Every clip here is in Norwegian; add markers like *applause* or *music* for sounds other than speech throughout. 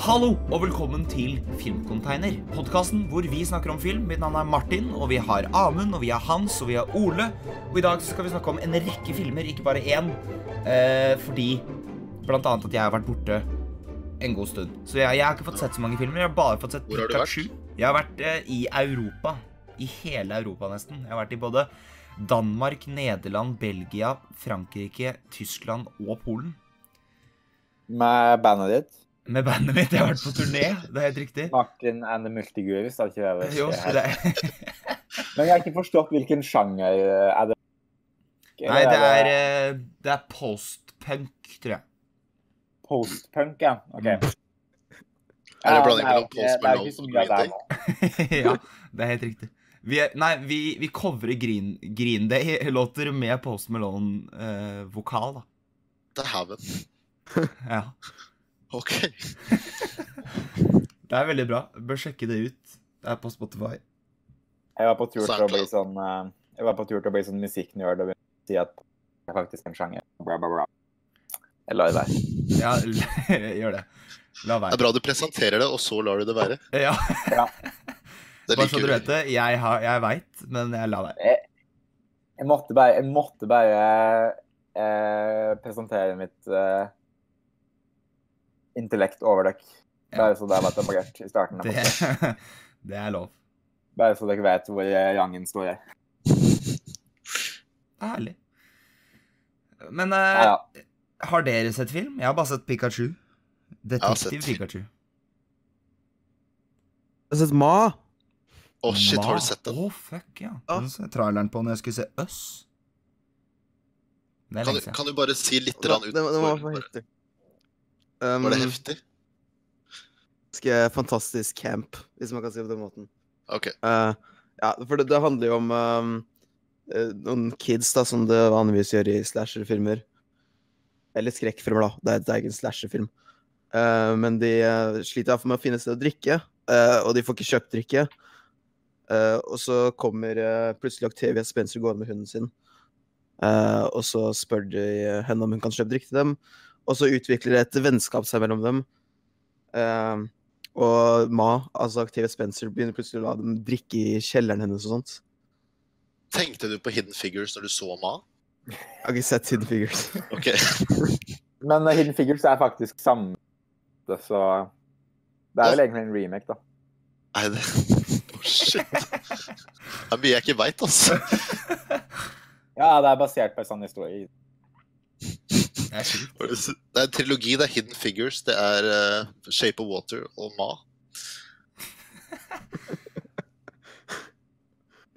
Hallo og velkommen til Filmcontainer, podkasten hvor vi snakker om film. Mitt navn er Martin, og vi har Amund, og vi har Hans, og vi har Ole. Og i dag skal vi snakke om en rekke filmer, ikke bare én. Eh, fordi blant annet at jeg har vært borte en god stund. Så jeg, jeg har ikke fått sett så mange filmer. Jeg har bare fått sett Hvor har du vært? Jeg har vært eh, i Europa. I hele Europa, nesten. Jeg har vært i både Danmark, Nederland, Belgia, Frankrike, Tyskland og Polen. Med bandet ditt. Med bandet mitt. Jeg har vært på turné. Det er helt riktig. Martin and the Multigurus. har ikke det? Jo, det *laughs* Men jeg har ikke forstått hvilken sjanger eh, er det. Nei, det er, eh, det er post-punk, tror jeg. Postpunk, ja. OK. Mm. Er det Ja, blanding er mellom postpunk Det er og det nå. *laughs* ja, det er helt riktig. Vi er, nei, vi, vi covrer Green, Green Day-låter *laughs* med Post Malone-vokal, da. Dæven. Ja. OK. *laughs* Det er veldig bra. Bør sjekke det ut. Det er på Spotify. Jeg var på tur til å bli sånn eh, Jeg var på tur til å bli sånn musikknerd og si at det er faktisk en sjanger. Bra, bra, bra. Jeg lar det være. Ja, *laughs* gjør det. La Det er bra du presenterer det, og så lar du det være. Ja, *laughs* Det bare så du vet det. Jeg, har- jeg veit, men jeg lar være. Jeg måtte bare, jeg måtte bare eh, presentere mitt eh, intellekt over dere. Bare så det var etablert i starten. Det, *laughs* det er lov. Bare så dere vet hvor eh, Jangen står her. Herlig. Men Ja, eh, ja. har dere sett film? Jeg har bare sett Pikachu. Detektiv. Pikachu. Jeg har sett Ma. Å, shit, har du sett den? Å, fuck, ja. Ja. Den så jeg traileren på når jeg skulle se Øss. Kan du, kan du bare si litt Det, rann det, det var for-. Um, Var det heftig? Ganske fantastisk camp, hvis man kan si det på den måten. OK. Uh, ja, for det, det handler jo om um, eh, noen kids da, som det vanligvis gjør i slasherfilmer. Eller skrekkfilmer, da. Det er, det er ikke en slasherfilm. Uh, men de uh, sliter iallfall med å finne sted å drikke, uh, og de får ikke kjøpt drikke. Og så kommer plutselig Octavia Spencer gående med hunden sin. Og så spør de henne om hun kan kjøpe drikke til dem. Og så utvikler det et vennskap seg mellom dem. Uh, og Ma, altså aktive Spencer, begynner plutselig å la dem drikke i kjelleren hennes og sånt. Tenkte du på Hidden Figures når du så Ma? Jeg har ikke sett Hidden Figures. OK. *laughs* Men eh, Hidden Figures er faktisk samme, så Det er vel egentlig en remake, da. Nei, det Å, *laughs* shit. Det er mye jeg ikke veit, altså. *laughs* Ja, det er basert på en sånn historie. Det er. Det er en trilogi. Det er Hidden Figures, det er uh, Shape of Water og Ma. *laughs*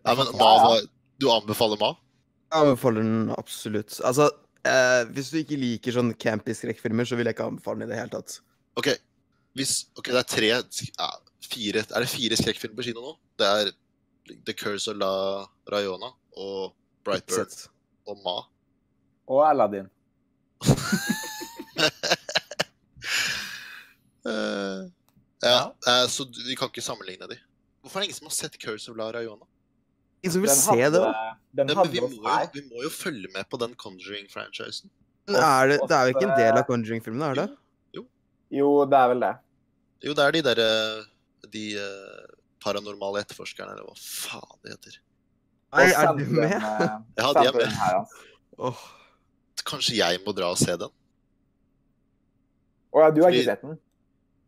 Ja, men Ma var Du anbefaler Ma? Jeg anbefaler den absolutt. Altså, eh, hvis du ikke liker sånn campy skrekkfilmer, så vil jeg ikke anbefale den i det hele tatt. OK, hvis, ok, det er tre ja, fire, Er det fire skrekkfilmer på kino nå? Det er The Curse of La Rayona og Brightburn og Ma. Og Aladdin. *laughs* Eh, ja, uh, så vi kan ikke sammenligne de. Hvorfor er det ingen som har sett Curse of La Rayona? Ingen som vil Den se hadde, det, da? den Ja, men vi, må jo, vi må jo følge med på den Conjuring-franchisen. Er det, det er jo ikke en del av Conjuring-filmene, er det? Jo, det er vel det. Jo, det er de derre De uh, paranormale etterforskerne, eller hva faen de heter. Nei, er du med? eh, *laughs* Ja, de er med. den her, altså. Kanskje jeg må dra og se den? Å ja, du har Fordi- ikke sett den?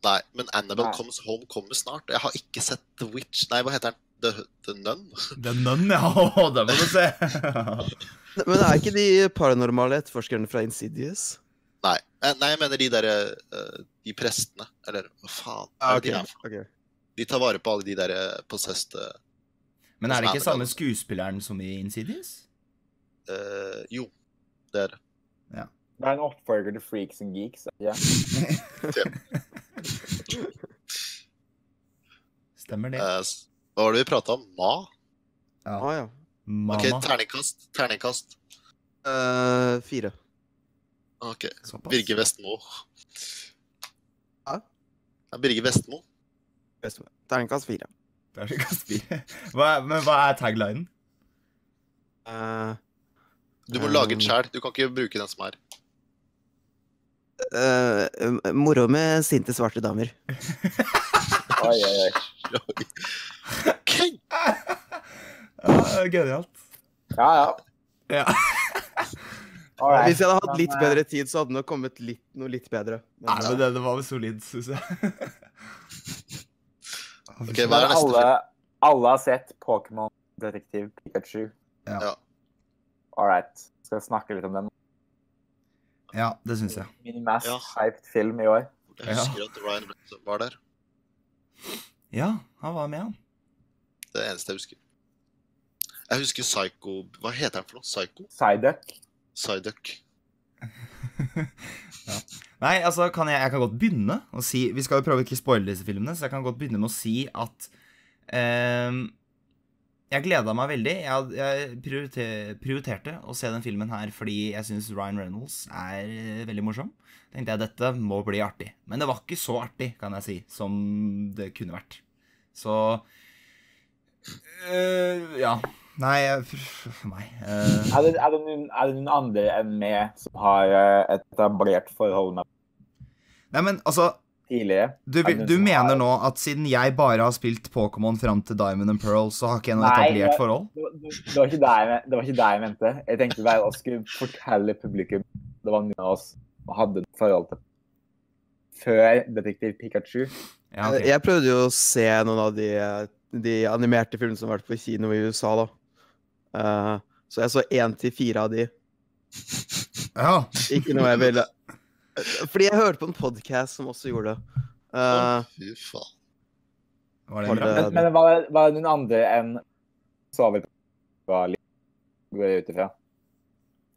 Nei, men Annabelle Nei. Comes Home kommer snart. Jeg har ikke sett The Witch Nei, hva heter den? The, The Nun? *laughs* The Nun, ja. *laughs* Den må du se. *laughs* Men er ikke de paranormale etterforskerne fra Insidious? Nei, eh, nei jeg mener de derre eh, De prestene. Eller hva faen er det de er for? De tar vare på alle de derre possessed eh, Men er det ikke samme skuespilleren som i Insidious? Uh, Jo, det er det. Det er en oppfølger til Freaks and Geeks. Ja. *laughs* Stemmer det. Eh, hva var det vi prata om? Ma? Ja. Ah, ja. Mama. OK, terningkast. Terningkast. Eh, fire. OK. Såpass. Birger Vestmo. Hæ? Ja, Birger Vestmo. Beste- Terningkast fire. Det er så kast fire. *laughs* Hva er, men hva er taglinen? Eh, Du må Um, lage den sjæl. Du kan ikke bruke den som er. Uh, moro med sinte svarte damer. Oi, oi, oi. Okay. *laughs* Ja, genialt. Ja, ja. Ja. *laughs* Right. Hvis jeg hadde hatt litt eh, bedre tid, så hadde det kommet litt, noe litt bedre. Men, Nei, men det, det var vel solid, syns jeg. *laughs* Ok, hva er neste alle, alle har sett Pokémon Detektiv Pikachu. Ja. Ja. All right. Skal vi snakke litt om den? Ja, det syns jeg. Min mest Ja. hyped film i år. Jeg husker at Ryan Reynolds var der. Ja, han var med, han. Det er det eneste jeg husker. Jeg husker Psycho Hva heter han for noe? Psycho? Psyduck. Psyduck. *laughs* Nei, altså, kan jeg, jeg kan godt begynne å si Vi skal jo prøve å ikke spoile disse filmene, så jeg kan godt begynne med å si at ehm, Jeg gleda meg veldig. Jeg, jeg priorite- prioriterte å se den filmen her fordi jeg syns Ryan Reynolds er eh, veldig morsom. Tenkte jeg dette må bli artig. Men det var ikke så artig, kan jeg si, som det kunne vært. Så øh, Ja. Nei, meg øh, Er det, er, det noen, er det noen andre enn meg som har et etablert forhold med Nei, men altså tidligere? Du, du mener har- nå at siden jeg bare har spilt Pokémon fram til Diamond and Pearl, så har ikke jeg noe Nei, etablert forhold? Det, var- det, var ikke det jeg, det var ikke det jeg mente. Jeg tenkte bare å skulle fortelle publikum det var noen av oss som hadde et forhold til før Detektiv Pikachu. Ja, okay. Jeg prøvde jo å se noen av de, de animerte filmene som har vært på kino i USA, da. Uh, så jeg så én til fire av de. ja. Ikke noe jeg ville Fordi jeg hørte på en podkast som også gjorde det. Uh, Eh, fy faen. Var det bra? det- Men, men var, det, var det noen andre enn på var litt, går jeg ut ifra?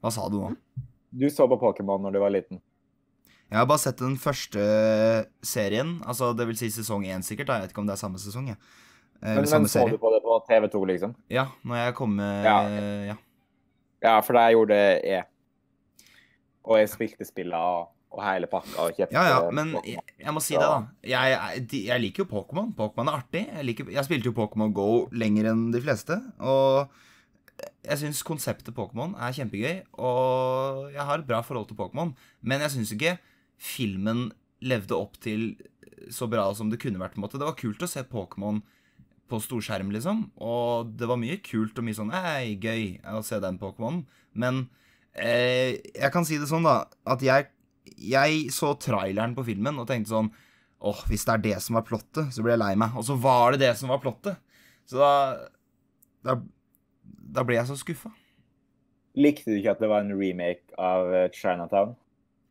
Hva sa du nå? Du så på Pokémon når du var liten. Jeg har bare sett den første serien, altså det vil si sesong én sikkert. Da. Jeg vet ikke om det er samme sesong, Ja. Eh, Men, samme men så serie. du på det på TV2, liksom? Ja, når jeg kom med Ja, ja. Ja, for det gjorde jeg. Og jeg spilte spillet og, og hele pakka og kjøpte Ja, ja, men jeg, jeg må si det, da. Jeg, jeg, jeg liker jo Pokémon. Pokémon er artig. Jeg, liker, jeg spilte jo Pokémon Go lenger enn de fleste. Og jeg syns konseptet Pokémon er kjempegøy. Og jeg har et bra forhold til Pokémon. Men jeg syns ikke filmen levde opp til så bra som det kunne vært. på en måte. Det var kult å se Pokémon på storskjerm, liksom. Og det var mye kult og mye sånn Ei, gøy å se den Pokémonen. Men eh, jeg kan si det sånn, da, at jeg jeg så traileren på filmen og tenkte sånn Åh, hvis det er det som var plottet, så blir jeg lei meg. Og så var det det som var plottet. Så da Da, da ble jeg så skuffa. Likte du ikke at det var en remake av Chinatown?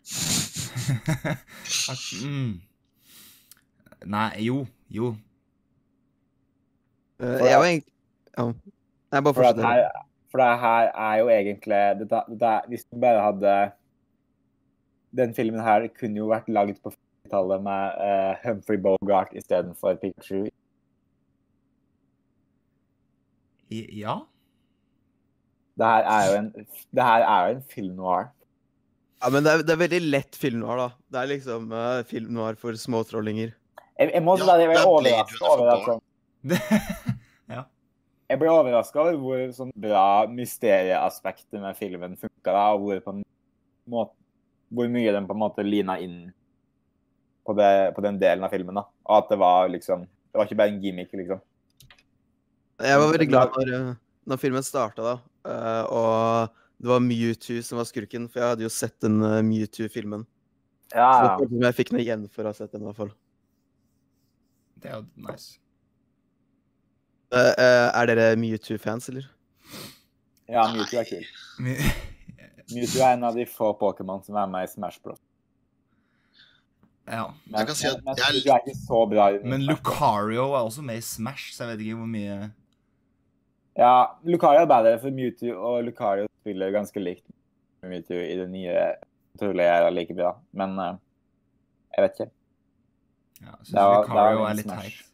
*laughs* Chinatown? mm. Nei, jo. Jo. Uh, jeg at- var egentlig Ja. Jeg bare For, at her, for det her er jo egentlig dette, dette, Hvis du bare hadde Den filmen her kunne jo vært laget på 50-tallet med uh, Humphrey Bogart istedenfor Pikachu. Ja. Det her er jo en, det er jo en film noir. Ja, men det er, det er veldig lett film noir, da. Det er liksom uh, film noir for småtrollinger. Jeg, jeg må Ja, da, jeg det ble er overrasket over at sånn, *laughs* Jeg ble overraska over hvor sånn bra mysterieaspektet med filmen funka, og hvor, på en måte, hvor mye den på en måte lina inn på, det, på den delen av filmen. da. Og at det var liksom Det var ikke bare en gimmick, liksom. Jeg var veldig glad når, eh, når filmen starta, da. eh, og det var Mewtwo som var skurken, for jeg hadde jo sett den uh, Mewtwo-filmen. Så Ja, Så jeg fikk noe igjen for å ha sett den, i hvert fall. Det er jo nice. Uh, uh, er dere Mewtwo-fans, eller? ja Mewtwo er kul. *laughs* Mewtwo er en av de få Pokémon som er med i Smash Bros. ja. Men, Jeg kan si at men, jeg- Mewtwo er ikke så bra. i Men Lucario er også med i Smash, så jeg vet ikke hvor mye Ja, Lucario er bedre, for Mewtwo og Lucario spiller ganske likt med Mewtwo i det nye. Tror er er like bra, men uh, jeg vet ikke. ja, syns Det det Lucario er litt teit.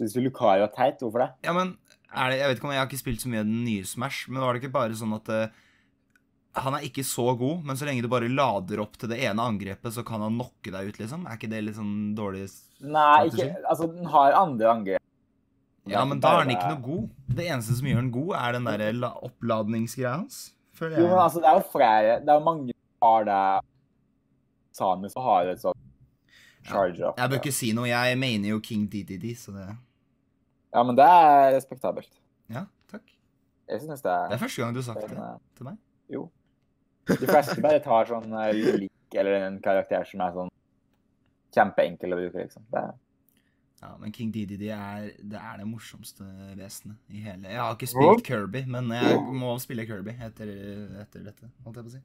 Syns du Lucario er teit? Hvorfor det? Ja, men er det, Jeg vet ikke om jeg har ikke spilt så mye av den nye Smash, men var det ikke bare sånn at eh, han er ikke så god, men så lenge du bare lader opp til det ene angrepet, så kan han knocke deg ut, liksom? Er ikke det litt sånn dårlig Nei, ikke Altså, den har andre angrep. Ja, men da er han ikke noe god. Det eneste som gjør han god, er den der oppladningsgreia hans. Føler jeg. Jo, men altså, det er jo flere Det er jo mange som har det Samus har et sånt charge up. Jeg bør ikke si noe. Jeg mener jo King DDD, så det Ja, men det er respektabelt. Ja, takk. Jeg synes det er Det er første gang du har sagt det eh, til meg. Jo. De fleste bare tar sånn eh, lik eller en karakter som er sånn kjempeenkel å bruke, liksom. Det er, Ja, men King DDD er det, er det morsomste vesenet i hele Jeg har ikke spilt Kirby, men jeg må spille Kirby etter, etter dette, holdt jeg på å si.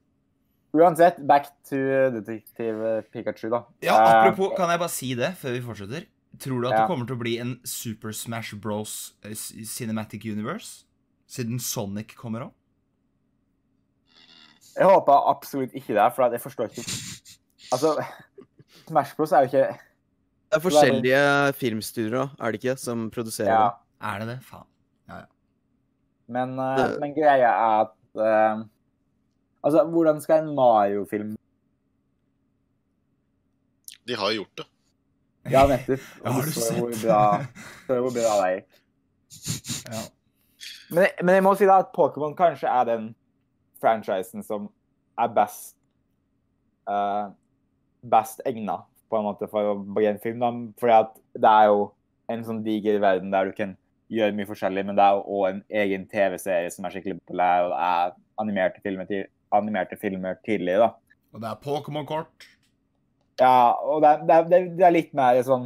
uansett, back to Detektiv Pikachu, da. Ja, Eh, apropos, kan jeg bare si det før vi fortsetter? Tror du at Ja. det kommer til å bli en Super Smash Bros. eh, Cinematic Universe? Siden Sonic kommer òg? Jeg håper absolutt ikke det, for jeg forstår ikke Altså, Smash Bros er jo ikke Det er forskjellige filmstudier, er det ikke, som produserer Ja. det. Er det det? Faen. Men, uh, men greia er at uh, Altså, hvordan skal en Mario-film De har jo gjort det. Ja, nettopp. *laughs* Ja, har du så hvor bra, så hvor bra det gikk. Ja. Men, men jeg må si da at Pokémon kanskje er den franchisen som er best uh, Best egna på en måte for å bli en film. Da. Fordi at det er jo en sånn diger verden der du kan gjøre mye forskjellig, men det er jo òg en egen TV-serie som er skikkelig populær, og det er animerte filmer, animerte filmer tidligere. da. Og det er Pokémon-kort. Ja, og det, er- det, er- det, er- litt mer sånn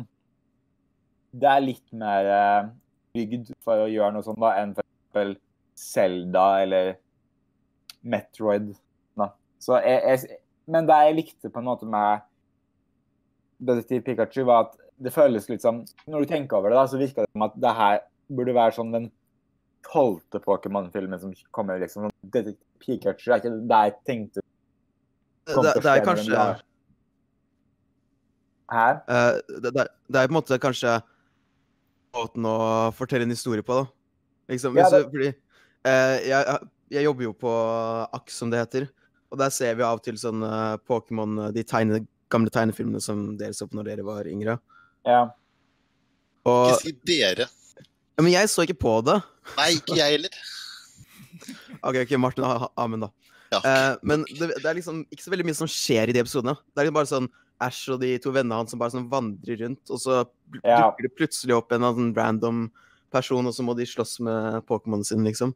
Det er litt mer eh, bygd for å gjøre noe sånt da, enn for eksempel Zelda eller Metroid. Da. Så jeg, jeg, men det jeg likte på en måte med Detektiv Pikachu, var at det føles litt som Når du tenker over det, da, så virker det som at det her burde være sånn den tolvte Pokémon-filmen som kommer. liksom. Detektiv Pikachu er ikke det jeg tenkte Det, det, er kanskje Hæ? eh, det, det, det er på en måte kanskje måten å fortelle en historie på, da. Liksom, Ja, det- fordi eh, jeg, jeg jobber jo på AKS, som det heter. Og der ser vi av og til sånn Pokémon, eh, de tegne, gamle tegnefilmene som dere så på når dere var yngre. Ja. Og, Ikke si dere. ja, men jeg så ikke på det. Nei, ikke jeg heller. *laughs* OK, ok, Martin og Amund, da. Ja. Eh, men det, det er liksom ikke så veldig mye som skjer i de episodene. Det er liksom bare sånn Ash og de to vennene hans som bare sånn vandrer rundt, og så dukker Ja. det plutselig opp en sånn random person, og så må de slåss med Pokémon sin, liksom.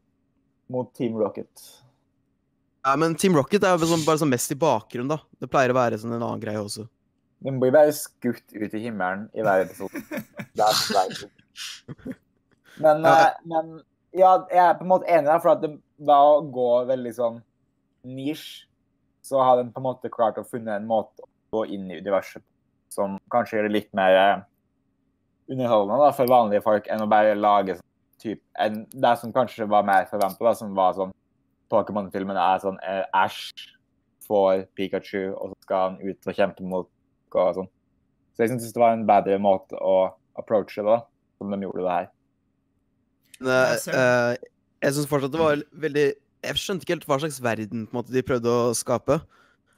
Mot Team Rocket. Ja, men Team Rocket er sånn, bare sånn mest i bakgrunnen, da. Det pleier å være sånn en annen greie også. Den blir bare skutt ut i himmelen i hver episode. *laughs* Det er dessverre. men, Ja. eh, men ja, jeg er på en måte enig der, for at det, da å gå veldig sånn nisj, så har den på en måte klart å funne en måte å gå inn i universet som kanskje gjør det litt mer eh, underholdende da, for vanlige folk enn å bare lage sånn typ, en, det som kanskje var mer forventa, som var sånn Pokémon-filmen er sånn eh, Ash får Pikachu, og så skal han ut og kjempe mot og sånn. Så jeg syns det var en bedre måte å approache det, da, som de gjorde det her. Men, eh, Jeg eh, jeg syns fortsatt det var veldig Jeg skjønte ikke helt hva slags verden på en måte, de prøvde å skape.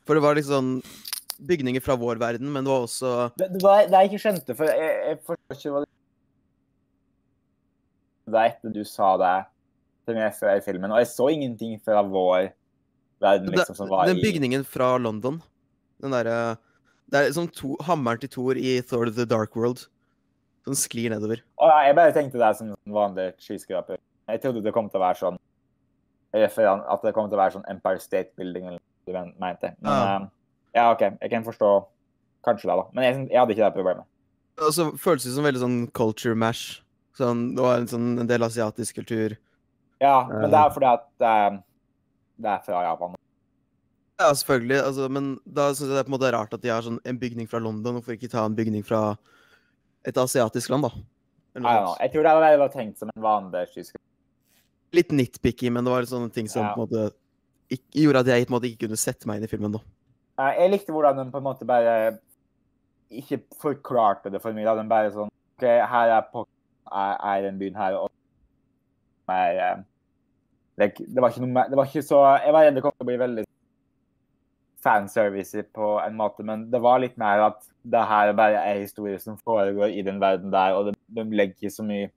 For det var liksom bygninger fra vår verden, men det var også Det, det, var, det jeg ikke skjønte, for jeg, jeg forstår ikke hva det er etter du sa det til meg i filmen, og jeg så ingenting fra vår verden, liksom, som var Den i bygningen fra London. Den derre Det er som to, hammeren til Thor i Thor The Dark World. Som sklir nedover. Å, ja, Jeg bare tenkte det som en vanlig skyskraper. Jeg trodde det kom til å være sånn At det kom til å være sånn Empire State Building, eller hva du mente. Men Ja. eh, ja, OK. Jeg kan forstå kanskje det, da. Men jeg, jeg hadde ikke det problemet. Altså, føles det som veldig sånn culture mash. Sånn, det var en, sånn, en del asiatisk kultur. Ja, men det er fordi at det er, det er fra Japan. Ja, selvfølgelig. Altså, men da syns jeg det er på en måte rart at de har sånn en bygning fra London. Hvorfor ikke ta en bygning fra et asiatisk land, da? Jeg tror det var, var tenkt som en vanlig tysker. Litt nitpicky, men det var sånne ting som Ja. måte ikke, gjorde at jeg måte ikke kunne sette meg inn i filmen. da. Eh, Jeg likte hvordan de på en måte bare ikke forklarte det for mye. da. De bare sånn OK, her er, på, er, er den byen her, og er, eh, like, det var ikke noe mer Det var ikke så Jeg var redd det kom til å bli veldig fanservice på en måte, men det var litt mer at det her bare er historier som foregår i den verden der, og de, de legger ikke så mye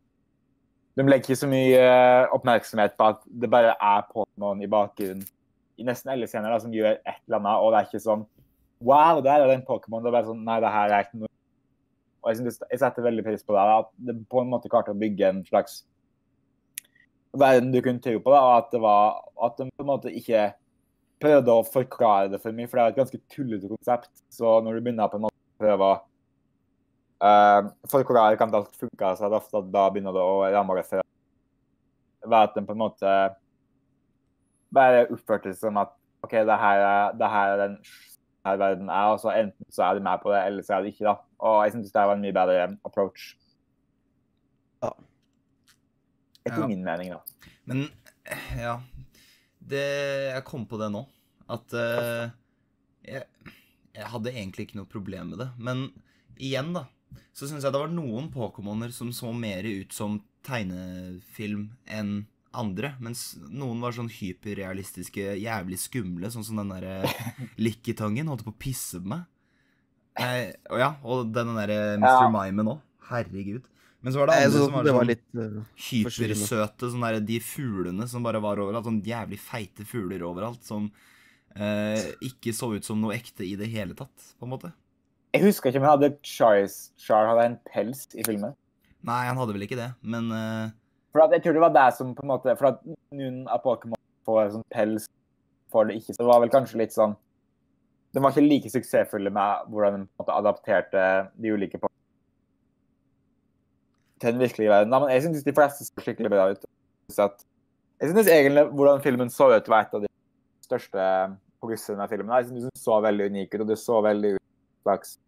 de legger ikke så mye eh, oppmerksomhet på at det bare er Pokémon i bakgrunnen i nesten alle scener da, som gjør et eller annet, og det er ikke sånn Wow, der er det en Pokémon. Det er bare sånn Nei, det her er ikke noe Og jeg, synes, jeg setter veldig pris på det. At det på en måte klarte å bygge en slags verden du kunne tro på. da, At det var At de på en måte ikke prøvde å forklare det for mye, for det er et ganske tullete konsept. Så når du begynner på en måte å prøve å uh, forklare hvordan alt funka, så er det ofte at da begynner det å ramme det Ved at de på en måte bare oppførte seg som at OK, det her er, det her er den her verden er, og så enten så er de med på det, eller så er de ikke. da. Og jeg syns det var en mye bedre approach. Ja. Etter Ja. min mening, da. Men ja det, Jeg kom på det nå. At uh, jeg, jeg hadde egentlig ikke noe problem med det. Men igjen, da, så syns jeg det var noen Pokémoner som så mer ut som tegnefilm enn andre. Mens noen var sånn hyperrealistiske, jævlig skumle, sånn som den derre *laughs* Likketangen holdt på å pisse på meg. Eh, og ja, og den derre Mr. Ja. Mimen òg. Herregud. Men så var det andre som var, det var sånn litt eh, hypersøte, sånn der, de fuglene som bare var overalt. Sånn jævlig feite fugler overalt som eh, ikke så ut som noe ekte i det hele tatt, på en måte. Jeg husker ikke om han hadde Charles Char hadde en pels i filmen. Nei, han hadde vel ikke det, men eh, For at jeg tror det var det som på en måte For at noen av Pokémon får sånn pels, får det ikke. Så det var vel kanskje litt sånn De var ikke like suksessfulle med hvordan de på en måte adapterte de ulike Pokémon til den virkelige verden. Men jeg syns de fleste så skikkelig bra ut. Jeg syns egentlig hvordan filmen så ut, var et av de største progressene med filmen. Jeg synes den så veldig unik ut, og det så veldig ut slags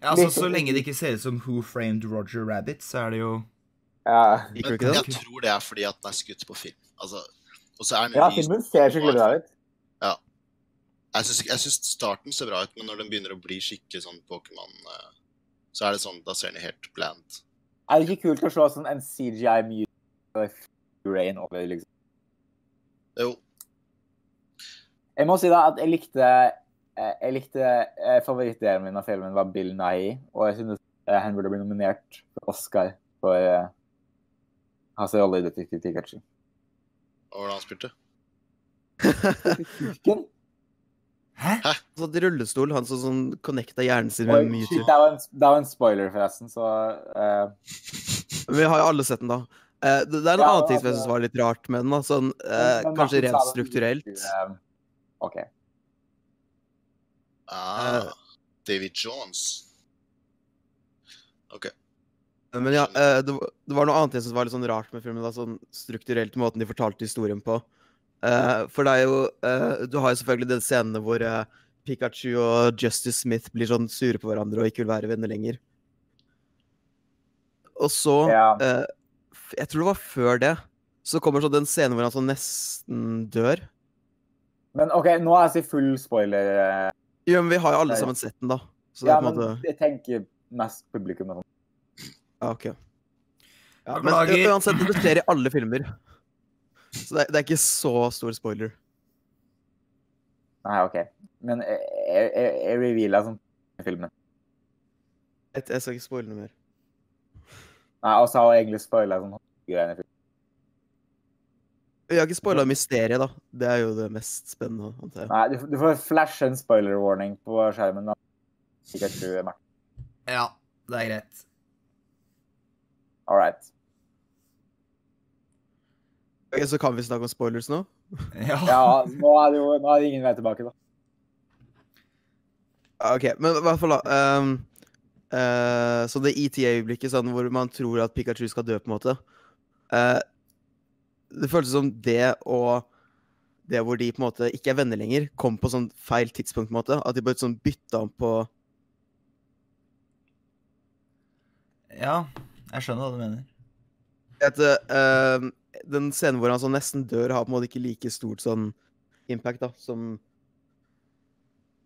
ja, altså, Så lenge det ikke ser ut som Who Framed Roger Rabbit, så er det jo ja, Men jeg tror det er fordi at den er skutt på film. Altså, og så er den ja, filmen ser skikkelig bra ut. Jeg syns, jeg syns starten ser bra ut, men når den begynner å bli skikkelig sånn Pokémon, eh, så er det sånn, da ser den helt bland. Er det ikke kult å se sånn en CGI mute rain over, liksom? Jo, Jeg må si da at jeg likte eh, jeg likte eh, Favorittdelen min av filmen var Bill Nye, og jeg synes han burde bli nominert for Oscar for eh, ser alle i Detektiv Pikachu. og hvordan han spilte. *laughs* Hæ? Hæ? Han satt i rullestol, han som sånn connecta hjernen sin Oi, med shit, Mewtwo. det var en, det var en spoiler, forresten, så uh... Vi har jo alle sett den, da. Uh, det, det er en Ja, annen ting som jeg altså- syns var litt rart med den. da, sånn, uh, men- men Kanskje rent strukturelt. OK. Ah. David Jones. OK. Men ja, eh, det, var- noe annet jeg syntes var litt sånn rart med filmen. da, sånn Strukturelt måten de fortalte historien på. Eh, for det er jo eh, Du har jo selvfølgelig den scenen hvor Pikachu og Justice Smith blir sånn sure på hverandre og ikke vil være venner lenger. Og så Ja. Jeg tror det var før det. Så kommer sånn den scenen hvor han sånn nesten dør. Men OK, nå er jeg i full spoiler. Jo, Jo, men vi har jo alle Ja, ja. sammen sett den, da. Så ja, på en men måte jeg tenker mest publikum. Ok. Ja, men Beklager. uansett, det skjer i alle filmer. Så det er, det er ikke så stor spoiler. Nei, OK. Men jeg, jeg, jeg, jeg revealer sånn i filmen. Jeg, jeg skal ikke spoile noe mer. Nei, og så har jeg egentlig spoila sånn greiene i filmen. Jeg har ikke spoila mysteriet, da. Det er jo det mest spennende. antar jeg. Nei, du, du får flashe en spoiler warning på skjermen. da. Sikkert du, Martin. Ja, det er greit. All right. Ok, Så kan vi snakke om spoilers nå? *laughs* Ja. Ja, nå er det jo nå er det ingen vei tilbake, da. OK, men i hvert fall, da. Um, uh, så det ETA-øyeblikket sånn, hvor man tror at Pikachu skal dø, på en måte Uh, Det føltes som det og det hvor de på en måte ikke er venner lenger, kom på sånn feil tidspunkt. på en måte. At de bare sånn bytta om på ja, jeg skjønner hva du mener. at uh, Den scenen hvor han sånn nesten dør, har på en måte ikke like stort sånn impact da, som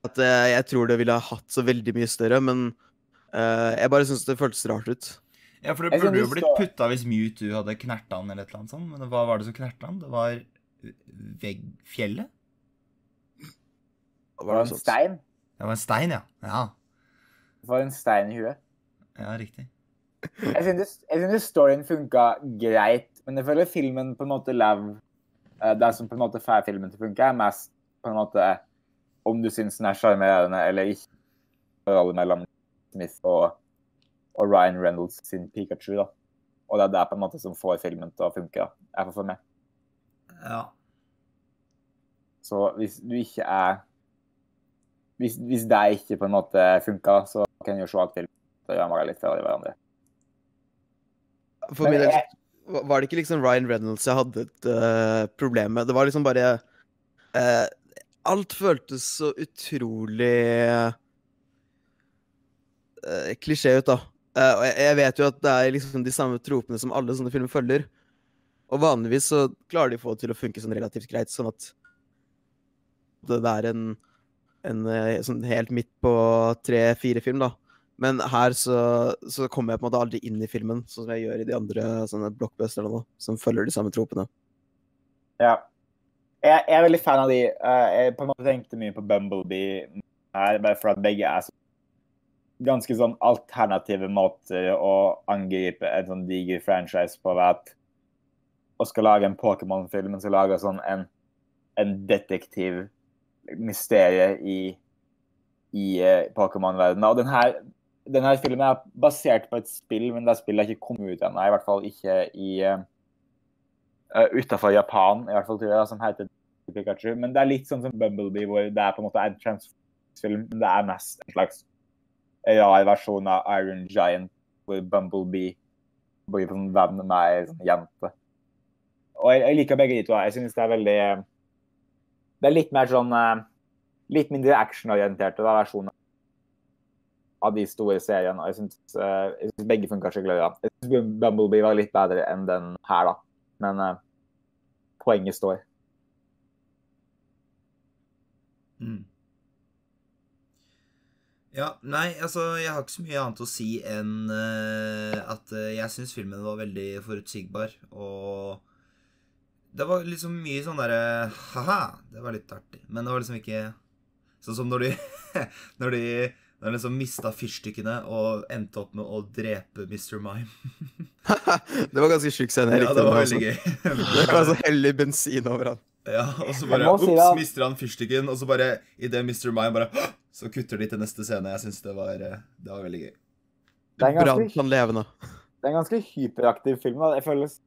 At uh, jeg tror det ville ha hatt så veldig mye større, men uh, jeg bare syns det føltes rart ut. Ja, for det burde jo blitt putta hvis Mewtwo hadde knerta han eller et eller annet sånt. Men hva var det som knerta han? Det var veggfjellet? Hva Det var var det en stein. Det var en stein, ja. Ja, Det var en stein i huet. ja riktig. Jeg synes, storyen funka greit, men jeg føler filmen på en måte lever eh, Det som på en måte får filmen til å funke, er mest på en måte om du syns den er sjarmerende eller ikke. Forholdet mellom Smith og, og Ryan Reynolds sin Pikachu. da. Og det er det på en måte som får filmen til å funke. Jeg får for meg. Ja. Så hvis du ikke er Hvis, hvis det ikke på en måte funka, så kan du se at filmen gjør meg litt fra hverandre. For min del var det ikke liksom Ryan Reynolds jeg hadde et uh, problem med. Det var liksom bare uh, Alt føltes så utrolig uh, klisjé ut, da. Og jeg, jeg vet jo at det er liksom de samme tropene som alle sånne filmer følger. Og vanligvis så klarer de å få det til å funke sånn relativt greit, sånn at det er en, en sånn helt midt på tre-fire film, da. Men her så, så kommer jeg på en måte aldri inn i filmen, sånn som jeg gjør i de andre sånne blockbusterne nå, som følger de samme tropene. Ja. Jeg, jeg er veldig fan av de. Eh, Jeg på en måte tenkte mye på Bumblebee her, bare for at begge er så ganske sånn alternative måter å angripe en sånn diger franchise på. ved at å skal lage en Pokémon-film, men skal lage sånn en, en detektiv mysterie i, i uh, Pokémon-verdenen. Og den her, den her filmen er basert på et spill, men det spillet har ikke kommet ut ennå. I hvert fall ikke i uh, utafor Japan, i hvert fall tror jeg, som heter Pikachu. Men det er litt sånn som Bumblebee, hvor det er på en måte en transfilm, men det er mest en slags rar versjon av Iron Giant, hvor Bumblebee blir sånn venn med ei sånn jente. Og jeg, jeg liker begge de to. Jeg synes det er veldig Det er litt mer sånn eh, Litt mindre actionorienterte versjoner av de store seriene. Og jeg syns, uh, jeg syns begge funka skikkelig bra. Jeg syns Bumblebee var litt bedre enn den her, da. Men uh, poenget står. Mm. Ja, nei, altså, jeg har ikke så mye annet å si enn uh, at jeg syns filmen var veldig forutsigbar, og det var liksom mye sånn derre Ha-ha, det var litt artig. Men det var liksom ikke Sånn som når de *laughs* Når de når han liksom mista fyrstikkene og endte opp med å drepe Mr. Mime. *laughs* det var ganske sjuk scene. Ja, det var veldig gøy. *laughs* *laughs* Det var så hellig bensin over han. Ja, og så bare Ops, si mister han fyrstikken. Og så bare idet Mr. Mime bare Så kutter de til neste scene. Jeg syns det, var, eh, det var veldig gøy. Det er ganske- han levende. Det er en ganske hyperaktiv film. da. Det føles,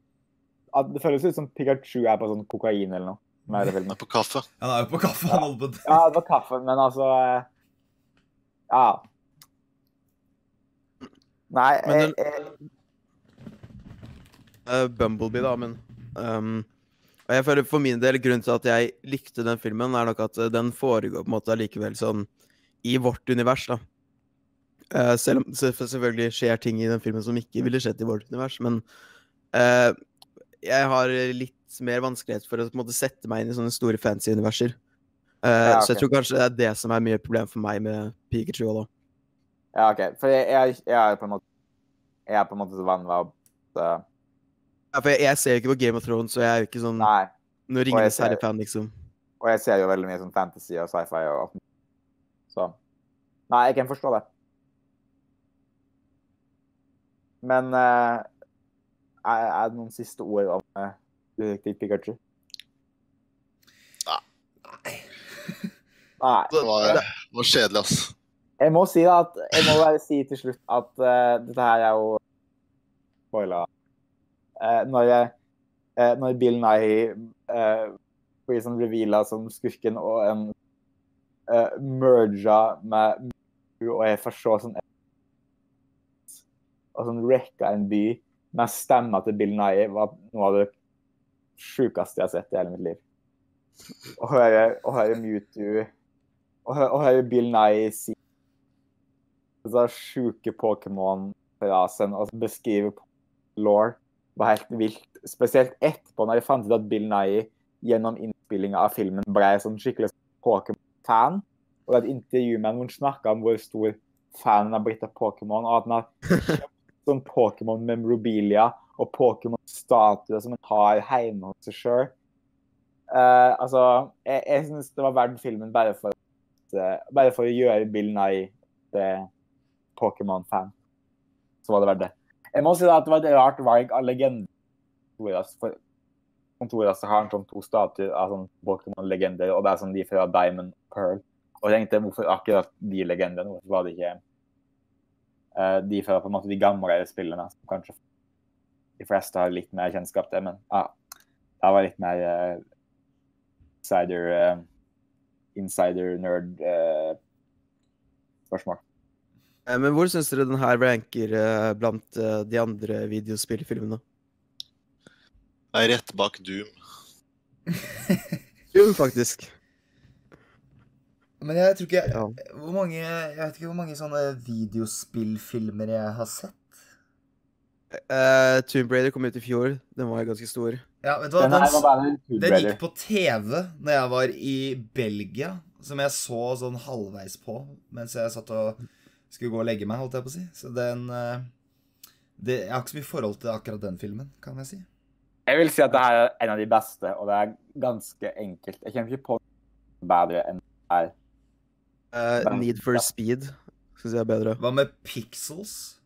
at det føles ut som Pikachu er på sånn kokain eller noe. Han er på kaffe. Han er jo på kaffe. Han holder på Ja, det var kaffe, men altså eh, Ja. Nei, Men jeg, jeg, Eh, Bumblebee, da, men um, jeg føler for min del grunnen til at jeg likte den filmen, er nok at eh, den foregår på en måte allikevel sånn i vårt univers, da. Uh, selv om det selvfølgelig skjer ting i den filmen som ikke ville skjedd i vårt univers, men uh, jeg har litt mer vanskelighet for å måte sette meg inn i sånne store fancy universer. Eh, Ja, Så jeg tror kanskje det er det som er mye problem for meg med Pikachu da. ja, OK. For jeg, jeg, jeg er på en måte Jeg er på en måte så vant med at eh, Ja, for jeg, jeg ser ikke på Game of Thrones, så jeg er jo ikke sånn Nei. Nå jeg det ser- herre-fan, liksom. Og jeg ser jo veldig mye sånn fantasy og sci-fi og alt. Så Nei, jeg kan forstå det. Men uh, er det noen siste ord om uh, Pikachu? Nei. Det var, det var kjedelig, ass. Jeg må si da at Jeg må bare si til slutt at uh, dette her er jo spoila. Uh, når, jeg- eh, når Bill Nye uh, blir sånn reveala som skurken og en uh, merga med og jeg får se sånn og sånn rekka en by med stemma til Bill Nye var noe av det sjukeste jeg har sett i hele mitt liv. Å høre, å høre Mewtwo Hø- høre Bill Nye si så sjuke Pokémon-frasen og beskrive law var helt vilt. Spesielt etterpå, når jeg fant ut at Bill Nye gjennom innspillinga av filmen ble sånn skikkelig Pokémon-fan. Og et intervju med ham snakka om hvor stor fan han er blitt av Pokémon, og at han har *laughs* kjøpt sånn Pokémon-memorabilia og Pokémon-statuer som han har hjemme hos seg sjøl. altså, jeg, jeg syns det var verdt filmen bare for, eh, bare for å gjøre Bill Nye til Pokémon-fan. Så var det verdt det. Jeg må si da at det var et rart valg av legender. For kontoret har en sånn to statuer av sånn Pokémon-legender, og det er sånn de fra Diamond Pearl. Og jeg tenkte hvorfor akkurat de legendene? Hvorfor var det ikke uh, de fra på en måte de gamle spillene? Som kanskje de fleste har litt mer kjennskap til. Men ja, det var litt mer eh, insider, insider nerd eh, spørsmål. Eh, Men hvor syns dere den her ranker eh, blant eh, de andre videospillfilmene? Jeg er rett bak Doom. Jo, faktisk. Men jeg tror ikke Ja. Hvor mange Jeg vet ikke hvor mange sånne videospillfilmer jeg har sett. Eh, Tomb Raider kom ut i fjor. Den var ganske stor. Ja, vet du hva? Den Den, var bare en Tomb den gikk på TV når jeg var i Belgia, som jeg så sånn halvveis på mens jeg satt og skulle gå og legge meg, holdt jeg på å si. Så den eh, det, Jeg har ikke så mye forhold til akkurat den filmen, kan jeg si. Jeg vil si at det her er en av de beste, og det er ganske enkelt. Jeg kommer ikke på bedre enn det her. Uh, Need for Speed syns jeg er bedre. Hva med Pixels?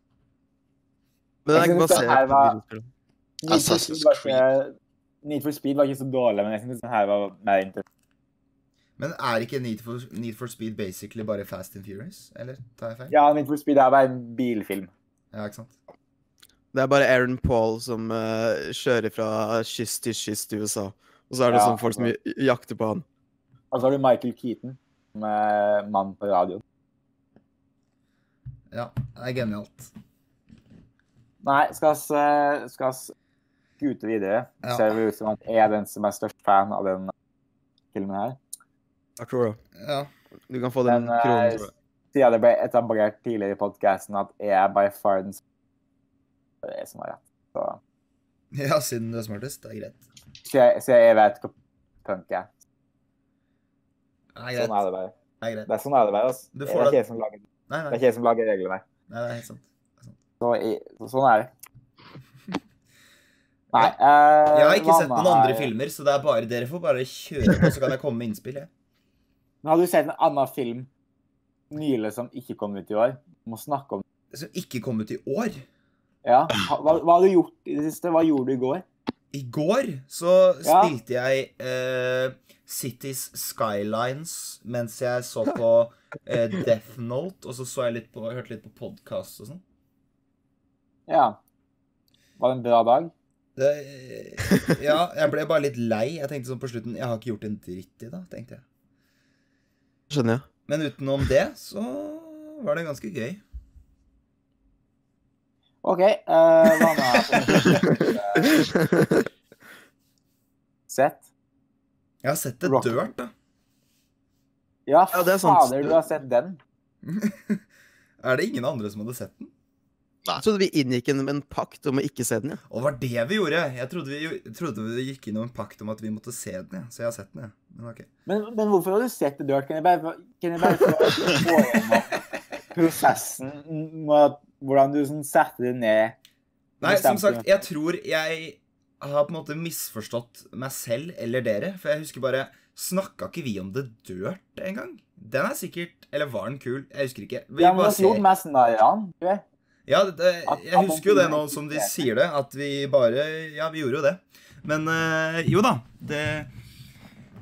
Men den er ikke basert på var- videospill. Need for, Assassin's Speed var ikke, Need for Speed var ikke så dårlig, men jeg synes den her var mer interessant. Men er ikke Need for, Need for Speed basically bare Fast and Furious? Eller tar jeg feil? Ja, Need for Speed er bare en bilfilm. Ja, ikke sant? Det er bare Aaron Paul som uh, kjører fra kyst til kyst i USA. Og så er det Ja, sånn folk som jakter på han. Og så har du Michael Keaton, som er mann på radioen. Ja, det er genialt. Nei, skal oss, eh, skal skute videre. Ja. Ser det ut som at jeg er den som er størst fan av den filmen her. Jeg tror det. Ja. Du kan få den Men eh, kronen. siden det ble etablert tidligere i podcasten at jeg er by far den det er jeg som har rett. Så, ja, siden du er smartest. Det er greit. så, jeg, så jeg vet hva punk er. Er greit. Sånn er det bare. Det er greit. Det er sånn er det bare. Altså. Du Det er ikke jeg som lager, Nei, det er ikke jeg som lager reglene. nei, det er helt sant. Så, sånn er det. *laughs* Nei. Eh, Jeg har ikke sett noen andre filmer, så det er bare dere får bare kjøre på, så kan jeg komme med innspill. Jeg. Men har du sett en annen film nylig som ikke kom ut i år? Du må snakke om Som ikke kom ut i år. Ja. Hva, hva har du gjort i det siste? Hva gjorde du i går? I går så Ja. spilte jeg uh, Cities Skylines mens jeg så på uh, Death Note, og så så jeg litt på, hørte litt på podkast og sånn. Ja. Var det en bra dag? Det, ja, jeg ble bare litt lei. Jeg tenkte sånn på slutten Jeg har ikke gjort en dritt i dag, tenkte jeg. Skjønner jeg. Men utenom det så var det ganske gøy. OK. Uh, hva med Sett? Jeg har sett det Rock. dørt, da. Ja, Ja, det er sant. fader, du har sett den. *laughs* Er det ingen andre som hadde sett den? Jeg trodde vi inngikk en, en pakt om å ikke se den, ja. Og det var det vi gjorde. Jeg trodde vi, trodde vi gikk inn om en pakt om at vi måtte se den, ja. så jeg har sett den. ja. Men ok. Men, men hvorfor har du sett det dørt? Kan jeg bare, kan jeg bare få gjennom prosessen med at- hvordan du sånn setter det ned? Nei, som sagt, jeg tror jeg har på en måte misforstått meg selv eller dere. For jeg husker bare Snakka ikke vi om det dørt en gang? Den er sikkert Eller var den kul? Jeg husker ikke. Vi Ja, men bare ser- mest narr jeg. Ja, det, jeg husker jo det nå som de sier det, at vi bare Ja, vi gjorde jo det. Men øh, jo da. Det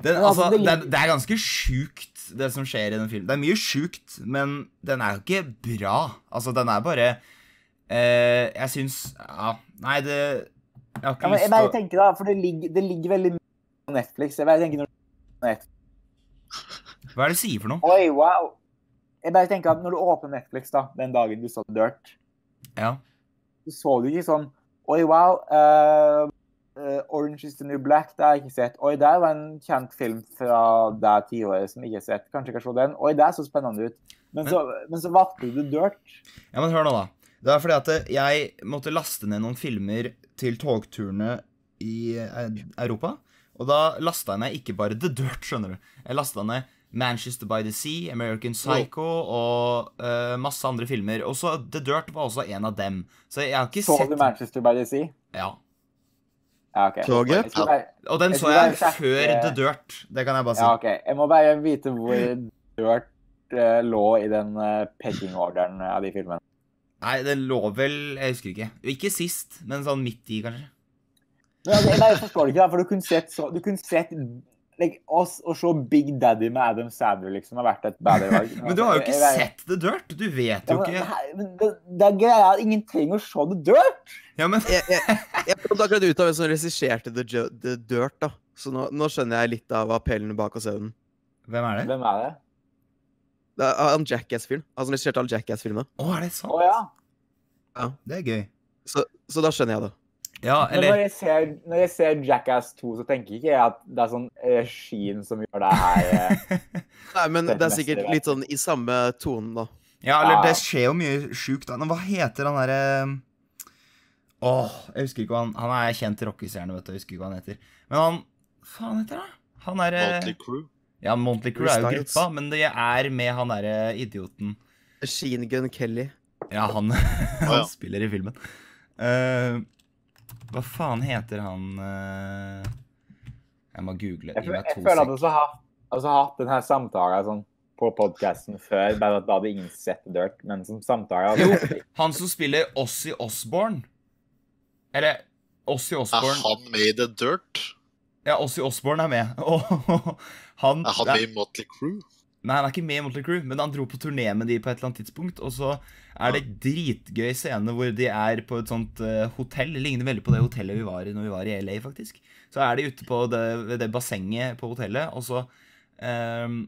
det, altså, altså, det er, det er ganske sjukt, det som skjer i den filmen. Det er mye sjukt, men den er jo ikke bra. Altså, den er bare øh, Jeg syns Ja, nei, det Jeg har ikke Ja, men jeg lyst til å tenker da, for det ligger, det ligger veldig mye på Netflix. Jeg bare tenker når Netflix. Hva er det du sier for noe? Oi, wow. Jeg bare tenker at når du åpner Netflix da, den dagen du så Dirt, Ja. så så du ikke sånn Oi, wow. Uh, uh, Orange is the New Black, det har jeg ikke sett. Oi, der var en kjent film fra det tiåret som jeg ikke har sett. Kanskje jeg kan se den. Oi, det så spennende ut. Men så, men så valgte du Dirt. ja, men hør nå, da. Det er fordi at jeg måtte laste ned noen filmer til togturene i eh, Europa. Og da lasta jeg ned ikke bare The Dirt, skjønner du. Jeg lasta ned Manchester by the Sea, American Psycho og uh, masse andre filmer. Og så The Dirt var også en av dem. Så jeg har ikke Så sett du Manchester by the Sea? Ja. Ja, OK. Toget? Bare- Og den Jeg så jeg, jeg sjekke- før The Dirt. Det kan jeg bare si. Ja, OK. Jeg må bare vite hvor *laughs* Dirt uh, lå i den uh, pecking-orderen av de filmene. Nei, det lå vel Jeg husker ikke. Ikke sist, men sånn midt i, kanskje. Nei, jeg forstår det ikke, da, for du kunne sett, så, du kunne sett like, å, å se Big Daddy med Adam Sandler liksom har vært et *laughs* bedre valg. Men du har jo ikke Jeg- jeg- sett The Dirt. Du vet Ja, jo men, ikke men det, det er greia at ingen trenger å se The Dirt! Ja, men Jeg, jeg, jeg fant akkurat ut av hvem som regisserte The, The Dirt, da. Så nå, nå skjønner jeg litt av appellen bak oss evnen. Hvem er det? Hvem er det? Det er han Jackass-fyren. Han som regisserte alle Jackass-filmene. Å, er det sant? Å ja. Det er gøy. Så, så da skjønner jeg det. Ja, eller... når jeg, ser, når jeg ser Jackass 2, så tenker ikke jeg at det er sånn regien som gjør det her. eh. *laughs* Nei, men Det er sikkert litt sånn i samme tonen, da. Ja, eller Ja. det skjer jo mye sjukt. Hva heter han derre Åh, jeg husker ikke hva han Han er kjent rockestjerne, vet du. Jeg husker ikke hva han heter. Men han faen heter han? Han er Monty Crew. Ja, Monty Crew er jo gruppa, men det er med han derre idioten. Sheen Gun Kelly. Ja, han, *laughs* han ja. spiller i filmen. Eh, hva faen heter han eh, Jeg må google. Jeg, jeg, jeg føler at vi har altså, hatt denne samtalen sånn, på podkasten før, bare at da hadde ingen sett Dirt, men som samtale Jo, altså, han som spiller Ossie Osborne. Eller Ossie Er han med i The Dirt? Ja, Ossie Osborne er med. *laughs* Og han, Er han med i Motley Crew? Nei, han er ikke med i Motley Crew, men han dro på turné med de på et eller annet tidspunkt. Og så er det dritgøy scene hvor de er på et sånt uh, hotell. Det ligner veldig på det hotellet vi var i når vi var i LA, faktisk. Så er de ute på det, det bassenget på hotellet, og så um,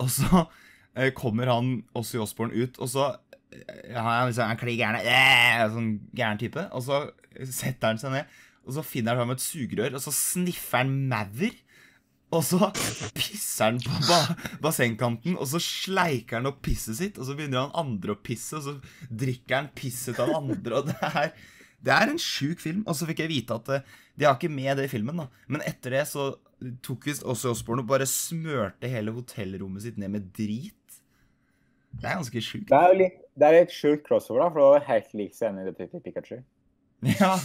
Og så uh, kommer han Ossie Osborne ut, og så ja, Han er liksom klin gæren yeah! Sånn gæren type. Og så setter han seg ned, og så finner han fram et sugerør, og så sniffer han maur. Og så pisser han på ba bassengkanten, og så sleiker han opp pisset sitt. Og så begynner han andre å pisse, og så drikker han pisset av andre. Og det er, det er en sjuk film. Og så fikk jeg vite at eh, de har ikke med det i filmen, da. Men etter det så tok visst også Osborne og bare smørte hele hotellrommet sitt ned med drit. Det er ganske sjukt. Det er jo litt, det er litt sjukt crossover, da, for det var helt lik scenen i Detective Pikachu. Ja. *laughs*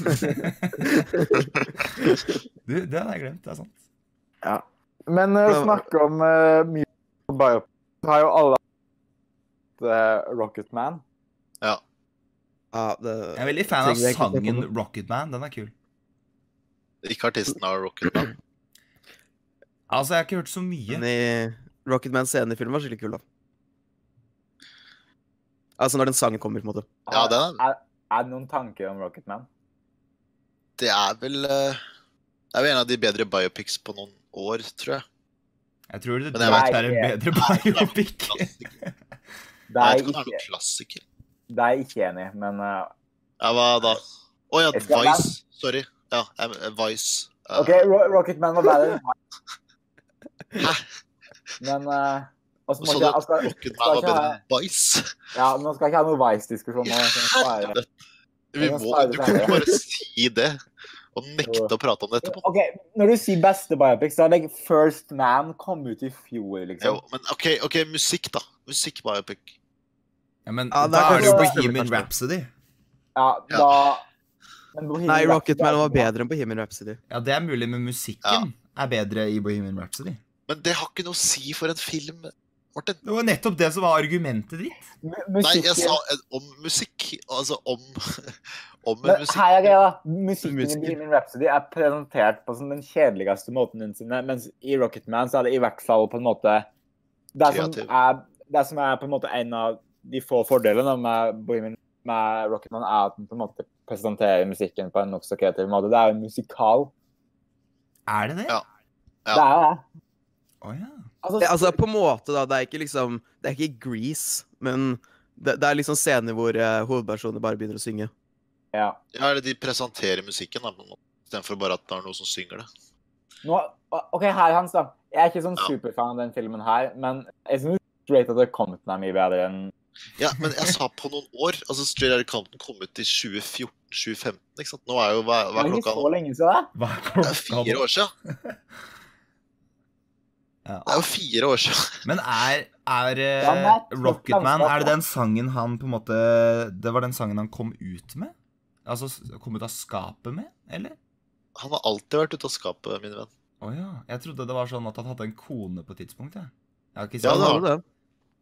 Du, det hadde jeg glemt. Det er sant. Ja. Men uh, snakke om uh, mye bio... Har jo alle hatt uh, Rocketman. Ja. Ja, det, Jeg er veldig fan av sangen det. Rocketman. Den er kul. Ikke artisten av Rocketman. Altså, jeg har ikke hørt så mye. men i Rocketman-scenen i filmen var skikkelig kul, da. Altså når den sangen kommer, på en måte. Ja, den er, Er, er det noen tanker om Rocketman? det er vel eh, Det er jo en av de bedre biopics på noen år, tror jeg. Jeg tror det det er en bedre biopic. Det er ikke noen *laughs* klassiker. det er jeg ikke enig i, men uh, Ja, hva da? Å ja, Jeg skal Vice. Sorry. Ja, eh, Vice. Uh, OK, Ro Rocketman var bedre. enn Vice. Hæ? Men uh, også må Så ikke- skal- Rocketman var bedre enn Vice? Ja, nå skal jeg ikke ha noe Vice-diskusjon spare du kunne kan ikke bare si det og nekte å prate om det etterpå. OK, når du sier beste biopics, så er det First Man kom ut i fjor, Jo, liksom. men OK, ok, musikk, da. Musikk biopic. Ja, men Ja, da er det jo Bohemian Rhapsody. Ja, Ja. da men Bohemian Nei, Rocket er var bedre enn Bohemian Rhapsody. Ja, det er mulig, men musikken er bedre i Bohemian Rhapsody. Men det har ikke noe å si for en film, Martin. Det var nettopp det som var argumentet ditt. Mu- Nei, jeg sa om musikk. Altså om, *laughs* om Men musikk. her er greia, da. Musikken i. Bohemian Rhapsody er presentert på sånn den kjedeligste måten noensinne, mens i Rocketman så er det i hvert fall på en måte Det som er, det som er på en måte en av de få fordelene med, Bohemian, med Rocketman, er at den på en måte presenterer musikken på en nokså kreativ måte. Det er jo en musikal. Er det det? Ja. Ja. Det er det. Oh, ja. Altså, Ja, altså på en måte, da. Det er ikke liksom Det er ikke Grease, men det, det er liksom scener hvor uh, hovedpersoner bare begynner å synge. ja. Ja, eller de presenterer musikken, da, istedenfor bare at det er noen som synger det. Nå, OK, her, Hans, da. Jeg er ikke sånn Ja. superfan av den filmen her, men jeg syns Straight Outta Compton er mye bedre enn Ja, men jeg sa på noen år. altså Straight Outta Compton kom ut i 2014-2015. ikke sant? Nå er jo hver klokka nå Det er ikke så lenge siden. Er Det er fire år siden. Ja. Det er jo fire år siden. Men er, er eh, Ja, Rocketman Er det den sangen han på en måte Det var den sangen han kom ut med? Altså kom ut av skapet med, eller? Han har alltid vært ute av skapet, min venn. Å ja. Jeg trodde det var sånn at han hadde en kone på et tidspunkt. Jeg. Jeg har ikke Ja, sett det det. har det.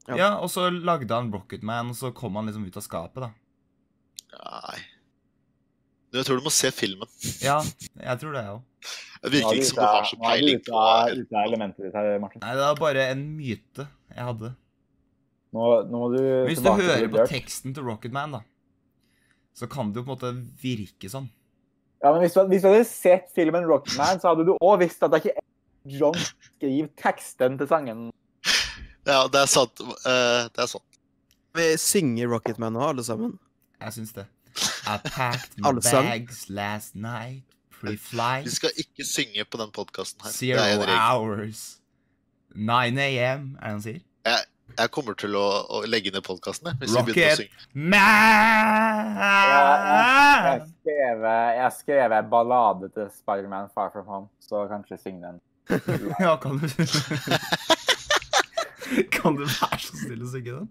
Ja. Ja, og så lagde han Rocketman, og så kom han liksom ut av skapet, da. Nei. Du, Jeg tror du må se filmen. Ja, jeg tror det, jeg òg. Det virker er ikke som du har så er peiling på ute av elementet ditt her, Martin. Nei, det var bare en myte jeg hadde. Nå, nå må du Hvis du hører på teksten til Rocketman, da, så kan det jo på en måte virke sånn. Ja, men hvis du, hvis du hadde sett filmen Rocketman, så hadde du òg visst at det ikke er John skriver teksten til sangen. Ja, det er sant. Uh, det er sant. Vi synger Rocketman nå, alle sammen. Jeg syns det. I packed my bags last night, Vi flight. Vi skal ikke synge på den podkasten her. Det zero er hours, 9 AM, er det han sier? Jeg kommer til å, å legge ned podkasten hvis vi begynner å Rocket synge. Jeg, jeg, skrev, jeg skrev en ballade til Spiderman Far From Home, så kanskje syng den. *laughs* Ja, kan du *laughs* Kan du være så snill å synge den?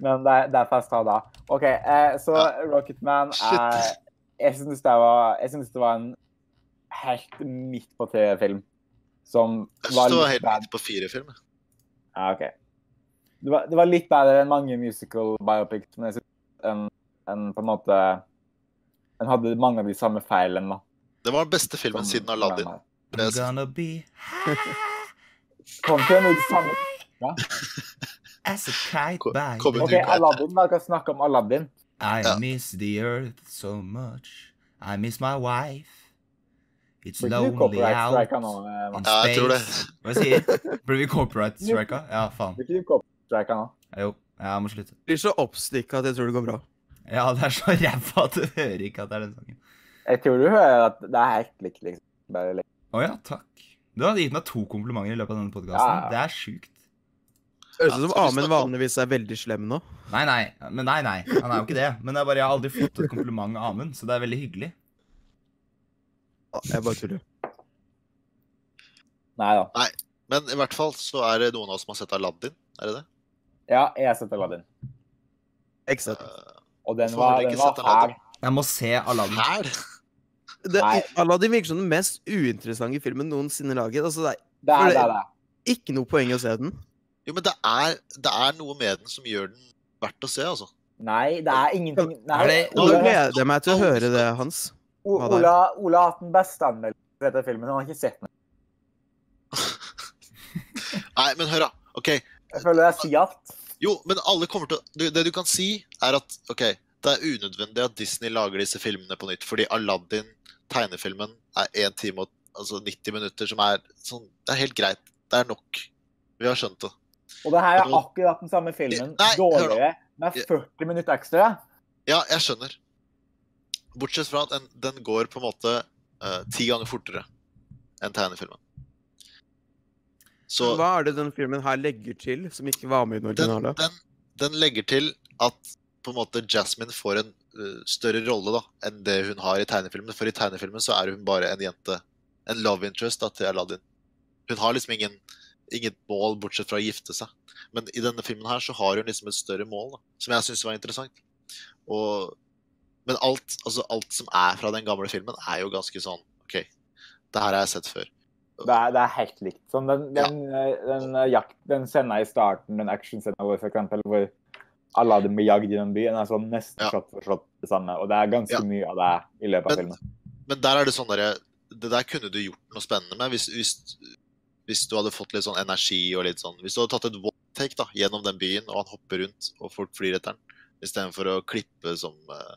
Men det, er- det er fest ha da. OK, eh, så Rocketman er Jeg syns det, jeg det var en helt midt på tre-film. Som Jeg var litt helt bad. midt på fire-film. Ja, OK. Det var, det var litt bedre enn mange musical biopics, men jeg synes en, en på en måte En hadde mange av de samme feilene, da. Det var den beste filmen som- siden Aladdin. I'm gonna be *laughs* Kom til noe samme. *laughs* as a kite by OK? Aladdin. Vi oss snakke om Aladdin. I miss the earth so much. I miss my wife. It's lonely out nå? eh, in? Ja, jeg tror det. Hva sier Blir vi copyright strika? Ja, faen. Blir ikke du copyright strika nå? Jo, jeg må slutte. Blir så oppstikka at jeg tror det går bra. Ja, det er så ræva at du hører ikke at det er den sangen. Jeg tror du hører at det er helt likt, liksom. Bare likt. Å ja, takk. Du har gitt meg to komplimenter i løpet av denne podkasten. Ja, ja. Det er sjukt. Høres ut som Amund vanligvis er veldig slem nå. Nei, nei. Men nei, nei. Han er jo ikke det. Men det er bare jeg har aldri fått et kompliment av Amund, så det er veldig hyggelig. Jeg bare tuller. Nei da. Men i hvert fall så er det noen av oss som har sett Aladdin. Er det det? Ja, jeg har sett Aladdin. Jeg sett. Uh, Og den var, den var sett fæl. Jeg må se Aladdin. Hæl? Det, Aladdin virker som den mest uinteressante filmen noensinne laget. Altså, det Det er det- det. det. er ikke noe poeng å se den. Jo, men det er, det er noe med den som gjør den verdt å se, altså. Nei, det er ingenting Nei, Er Nå gleder jeg meg til å høre det, Hans. Ola, Ola har hatt den beste anmeldelsen til dette filmen. Han har ikke sett den. *laughs* Nei, men hør, da. OK. Jeg føler jeg sier alt. Jo, men alle kommer til å det- Det du kan si, er at OK, det er unødvendig at Disney lager disse filmene på nytt, fordi Aladdin, tegnefilmen, er 1 time og altså 90 minutter, som er sånn Det er helt greit. Det er nok. Vi har skjønt det. Og det her er akkurat den samme filmen, Nei, dårligere, med 40 minutter ekstra. Ja, jeg skjønner. Bortsett fra at den, den går på en måte uh, ti ganger fortere enn tegnefilmen. Så Hva er det den filmen her legger til, som ikke var med i den den, originale? den, den legger til at på en måte Jasmine får en uh, større rolle da, enn det hun har i tegnefilmen. For i tegnefilmen så er hun bare en jente. En love interest da, til Aladdin. Hun har liksom ingen, ingen mål bortsett fra å gifte seg. Men i denne filmen her så har hun liksom et større mål, da, som jeg syns var interessant. Og, men alt, altså alt som er fra den gamle filmen, er jo ganske sånn OK, det her har jeg sett før. Det er, det er helt likt. Sånn, den, den, ja. den, eh, jakt, den scena i starten, den actionscena hvor, for eksempel, hvor Aladdin blir jagd i den byen, er sånn nesten Ja. slått for slått det samme. Og det er ganske Ja. mye av det i løpet av Men- filmen. Men der er det sånn derre Det der kunne du gjort noe spennende med hvis, hvis, hvis du hadde fått litt sånn energi og litt sånn Hvis du hadde tatt et one take da, gjennom den byen, og han hopper rundt, og folk flyr etter han, istedenfor å klippe som eh, eh,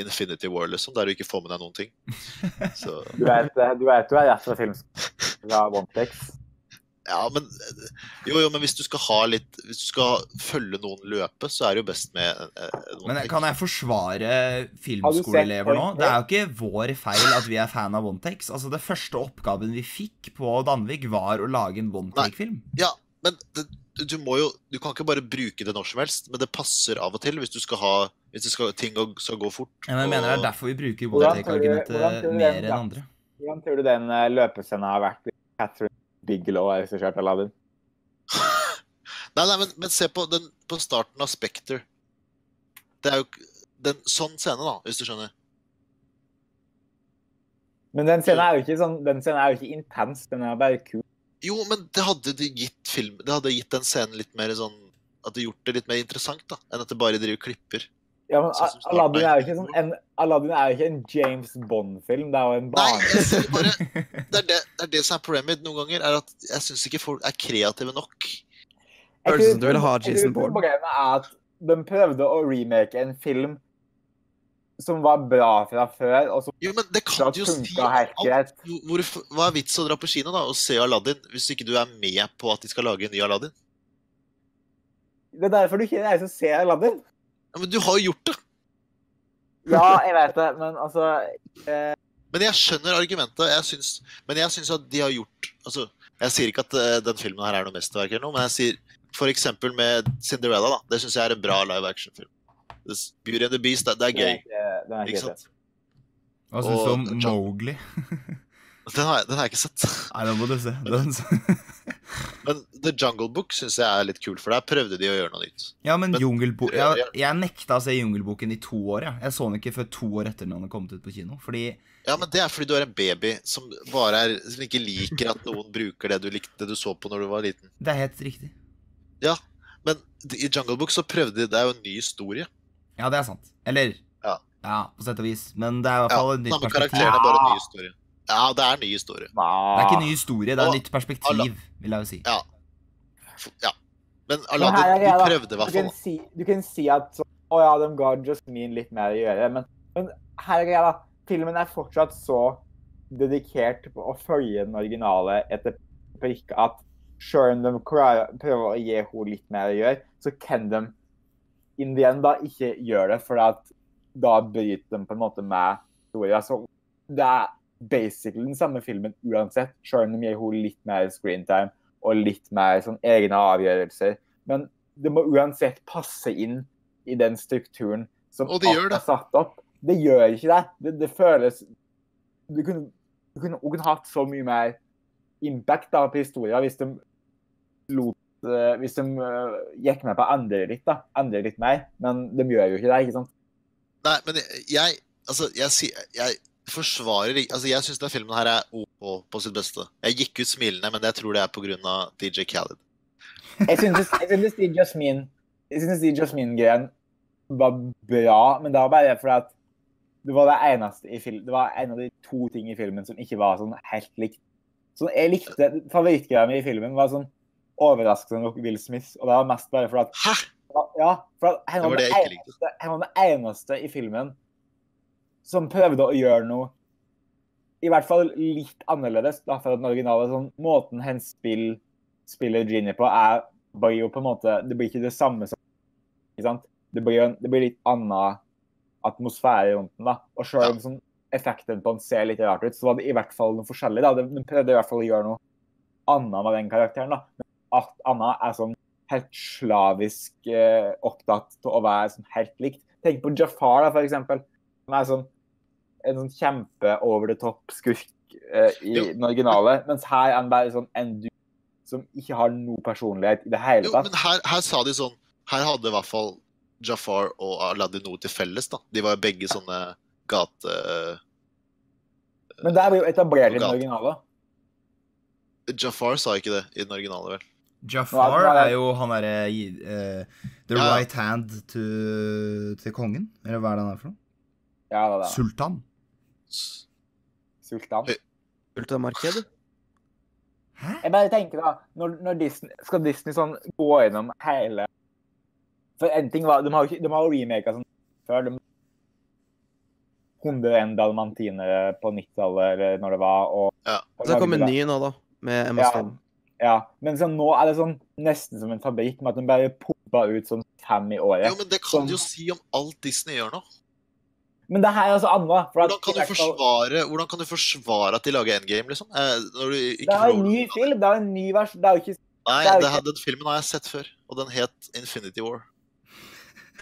Infinity War, liksom, der du ikke får med deg noen ting. *laughs* Så Du vet, eh, du vet du er rett fra film fra Vontex. *laughs* Ja, men eh, Jo, jo, men hvis du skal ha litt Hvis du skal følge noen løpe, så er det jo best med eh, Men kan jeg forsvare filmskoleelever nå? Det er jo ikke vår feil at vi er fan av One-Takes. Altså, det første oppgaven vi fikk på Danvik, var å lage en One-Take-film. Ja, men det, du må jo Du kan ikke bare bruke det når som helst, men det passer av og til hvis du skal ha Hvis du skal, ting skal, skal gå fort. Ja, men jeg mener det er derfor vi bruker One-Take-argumentet mer enn andre. Hvordan tror du den eh, løpescenen har vært? Catherine Bigelow har regissert Aladdin. *laughs* Nei, nei, men, men se på, den, på starten av Spekter. Det er jo den, sånn scene, da, hvis du skjønner. Men den scenen er jo ikke sånn, den scenen er jo ikke intens, den er bare kul. Jo, men det hadde det gitt film Det hadde gitt den scenen litt mer sånn At det gjort det litt mer interessant, da, enn at det bare driver klipper. Ja, men Sånn Aladdin er jo ikke, sånn, en, Aladdin er jo ikke en James Bond-film. Det er jo en Nei, barne... bare *laughs* det er det, det er det som er problemet noen ganger, er at jeg syns ikke folk er kreative nok. Jeg tror- som du vil ha jeg tror Jason Bourne. Problemet er at de prøvde å remake en film som var bra fra før, og som Jo, men det kan du jo si. Hvorfor, hva er vits å dra på kino da og se Aladdin hvis ikke du er med på at de skal lage en ny Aladdin? Det er derfor du ikke reiser og ser Aladdin. Ja, men du har jo gjort det! Ja, jeg vet det, men altså Men jeg skjønner argumentet. Jeg syns, men jeg syns at de har gjort altså, Jeg sier ikke at uh, den filmen her er noe mesterverk, eller noe, men jeg sier f.eks. med Cinderella. da, Det syns jeg er en bra live action-film. Beauty and the Beast, det, det er gøy. Den er ikke, sant? Hva syns du om Mowgli? *laughs* Den har, jeg- den har jeg ikke sett. Nei, den må du se. Den... *laughs* Men The Jungle Book syns jeg er litt kult, for der prøvde de å gjøre noe nytt. Ja, men Men- Jungelbo... Jeg, jeg nekta å se Jungelboken i to år. Jeg, jeg så den ikke før to år etter den hadde kommet ut på kino. Fordi Ja, men det er fordi du er en baby som bare er, som ikke liker at noen bruker det du likte det du så på når du var liten. det er helt riktig. Ja, Men i Jungle Book så prøvde de Det er jo en ny historie. Ja, det er sant. Eller Ja. ja, på sett og vis. Men det er i hvert Ja, fall et nytt Samme perspektiv. karakter, det er bare en ny historie. Ja, det er en ny historie. Det er ikke en ny historie, det er et nytt perspektiv, vil jeg jo si. Ja. F- ja. Men Men Aladdin, er de prøvde i hvert Du kan fall. si, du kan si at å å ja, de ga Jasmine litt mer å gjøre, men, men her er greia, da. Filmen er fortsatt så dedikert på å følge den originale etter prikk at selv om de prøver å gi henne litt mer å gjøre, så kan de in the end da ikke gjøre det, for at da bryter de på en måte med historien. Så det er basically den samme filmen uansett, selv om de gir henne litt mer screentime og litt mer sånn egne avgjørelser. Men det må uansett passe inn i den strukturen som Og det gjør alt det. er satt opp. Det gjør ikke det. Det, det føles Du kunne, du kunne, kunne hatt så mye mer impact da, på historien hvis de lot eh, Hvis de eh, gikk med på å endre litt, da. Endre litt mer. Men de gjør jo ikke det, ikke sant? Nei, men jeg, Altså, jeg sier Jeg forsvarer Altså, jeg syns denne filmen her er OK på sitt beste. Jeg gikk ut smilende, men jeg tror det er på grunn av DJ Khaled. Jeg synes de Jasmine-greien var bra, men det var bare fordi at det var det eneste i film, det var en av de to ting i filmen som ikke var sånn helt likt. Så jeg likte Favorittgreia mi i filmen var sånn overraskende nok Will Smith, og det var mest bare fordi at Hæ?! Ja, for han han Det var var den eneste, han var den eneste i filmen som prøvde å gjøre noe i hvert fall litt annerledes da, fra den originale. Sånn, måten han spill, spiller Ginny på, er blir jo på en måte Det blir ikke det samme som ikke sant? Det blir, en, det blir litt annen atmosfære rundt den. da. Og selv om sånn, effekten på den ser litt rart ut, så var det i hvert fall noe forskjellig. da. De, de prøvde i hvert fall å gjøre noe annet med den karakteren. da. Men at Anna er sånn helt slavisk eh, opptatt til å være sånn helt likt. Tenk på Jafar, da, for eksempel. Han er sånn en sånn kjempe over the top skurk eh, i Jo. den originale. Mens her er han bare sånn en du som ikke har noe personlighet i det hele Jo, tatt. men her, her sa de sånn Her hadde i hvert fall Jafar og Aladdin noe til felles, da. De var jo begge sånne gate... Men det blir jo etablert i den originale. Jafar sa ikke det i den originale, vel? Jafar er er jo han derre uh, The Ja. right hand to, til kongen. Eller hva er det han er for noe? Ja, det er det. Sultan. Sultan. Ultramarked. Hæ? Jeg bare tenker da, når, når Disney, skal Disney sånn gå gjennom hele For en ting var, de har jo ikke- de har jo remaka sånn før. De 101 dalmantinere på 90-tallet, eller når det var. Og, Ja. og Så det kommer lagde en ny nå, da. Med Emma Ja, Stone. ja. Men sånn, nå er det sånn nesten som en fabrikk, med at den bare popper ut sånn fem i året. Jo, men det kan sånn. du jo si om alt Disney gjør nå. Men det her er altså. For Hvordan kan forsvare, hvordan kan du forsvare at de lager Endgame, liksom? Eh, Det er en ny film. Det er en ny vers. Det er jo ikke Nei, det det, her- den filmen har jeg sett før, og den het Infinity War.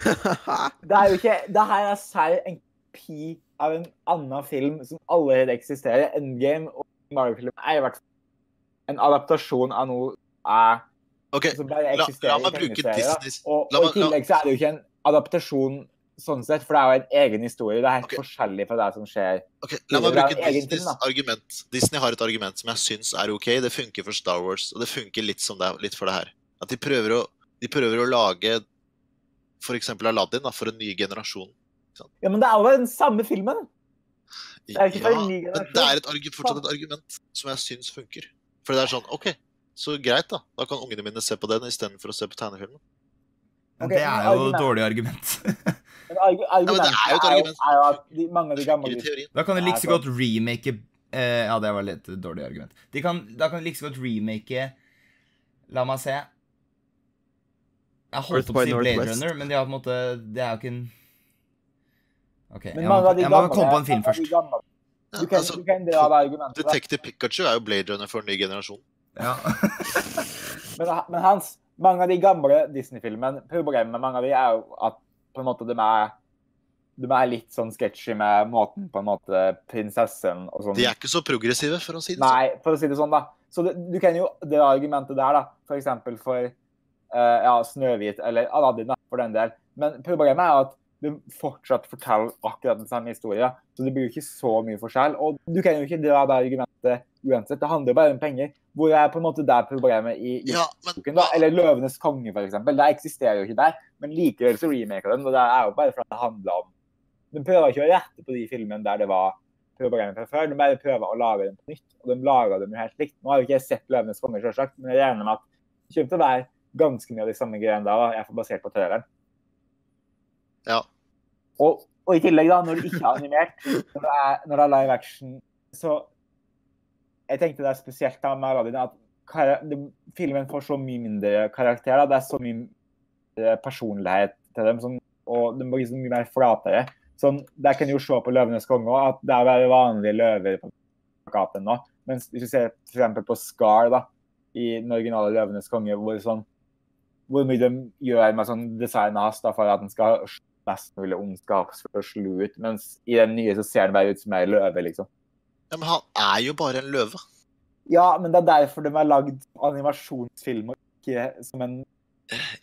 Det er jo ikke Det her er serr en kopi av en annen film som allerede eksisterer. Endgame og Marvel-film er i hvert fall en adaptasjon av noe er, okay. som bare eksisterer la i meg bruke tegneserier. Og, og i tillegg så er det jo ikke en adaptasjon sånn sett, for det er jo en egen historie. Det er helt okay. forskjellig fra det som skjer. Okay. La meg bruke Disneys argument. Disney har et argument som jeg syns er OK. Det funker for Star Wars, og det funker litt, som det, litt for det her. At de prøver å, de prøver å lage f.eks. Aladdin da, for en ny generasjon. Ja, men det er jo den samme filmen. Det er ikke ny men det er et fortsatt et argument som jeg syns funker. For det er sånn OK, så greit, da. Da kan ungene mine se på den istedenfor å se på tegnefilmen. Men det er jo argument- dårlig argument. *laughs* Men argu men det er jo et er, jo, argument. er jo at de, mange av de gamle Da kan de like så godt remake uh, Ja, det var litt dårlig argument. De kan, da kan de like så godt remake La meg se. Jeg holdt på å si Blade. Runner, men de har på en måte Det er jo ikke en OK. Jeg må, jeg må komme på en film først. Du kan, altså, du kan dra det argumentet. da. Detective Pikachu er jo Blade Runner for en ny generasjon. Ja. *laughs* Men, men Hans, mange av de gamle Disney-filmene, problemet med mange av de er jo at på en måte de er de er litt sånn sketchy med måten på en måte prinsessen og sånn De er ikke så progressive, for å si det sånn. Nei, for å si det sånn, da. Så det, du kan jo det argumentet der, da. For eksempel for uh, ja, Snøhvit eller Aladdin, da, for den del. Men problemet er at de fortsatt forteller akkurat den samme historien. Så det blir jo ikke så mye forskjell. Og du kan jo ikke dra det argumentet uansett. Det handler jo bare om penger. Hvor er på en måte der problemet i, Ja, men da? Eller 'Løvenes konge', eksempel. Det eksisterer jo ikke der. Men likevel så remaker den, og det er jo bare fordi det handler om De prøver ikke å rette på de filmene der det var problemer fra før. De bare prøver å lage dem på nytt, og de lager dem jo helt likt. Nå har jo ikke jeg sett 'Løvenes konge', selvsagt, men jeg regner med at det kommer til å være ganske mye av de samme greiene da, da. Jeg får basert på traileren. Ja. Og, og i tillegg, da, når du ikke er animert, når det er, når det er live action, så Jeg tenkte det er spesielt da med Aladdin at filmen får så mye mindre karakter. Da. Det er så mye personlighet til dem, sånn, og de blir så mye mer flatere. Sånn, Der kan du jo se på 'Løvenes konge' også, at det er bare vanlige løver på plakaten nå. Mens hvis du ser f.eks. på Scar da, i den originale 'Løvenes konge', hvor, sånn, hvor mye de gjør med sånn designet hans for at den skal mest mulig slu ut. Mens i den nye så ser den bare ut som ei løve, liksom. ja, men han er jo bare en løve. Ja, men det er derfor de har lagd animasjonsfilm og ikke som en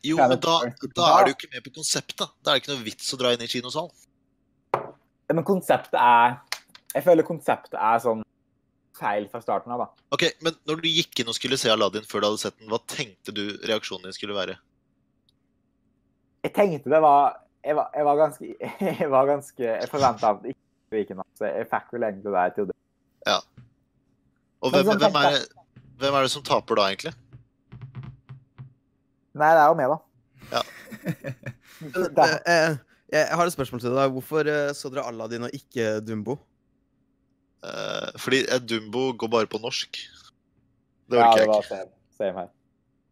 Jo, men da, da er du ikke med på konseptet. Da er det ikke noe vits å dra inn i kinosalen. Ja, Men konseptet er Jeg føler konseptet er sånn feil fra starten av, da. Ok, Men når du gikk inn og skulle se Aladdin før du hadde sett den, hva tenkte du reaksjonen din skulle være? Jeg tenkte det var Jeg var, jeg var ganske *laughs* Jeg var ganske Jeg forventa at det ikke gikk noe, så jeg fikk vel egentlig det jeg trodde. Og hvem, sånn hvem, er, det- hvem er det som taper da, egentlig? Nei, det er jo med, da. Ja. *laughs* Det er- Eh, eh, Jeg har et spørsmål til deg. Hvorfor eh, så dere Aladdin og ikke Dumbo? Eh, fordi eh, Dumbo går bare på norsk. Det Ja, orker det jeg var ikke. same, same her.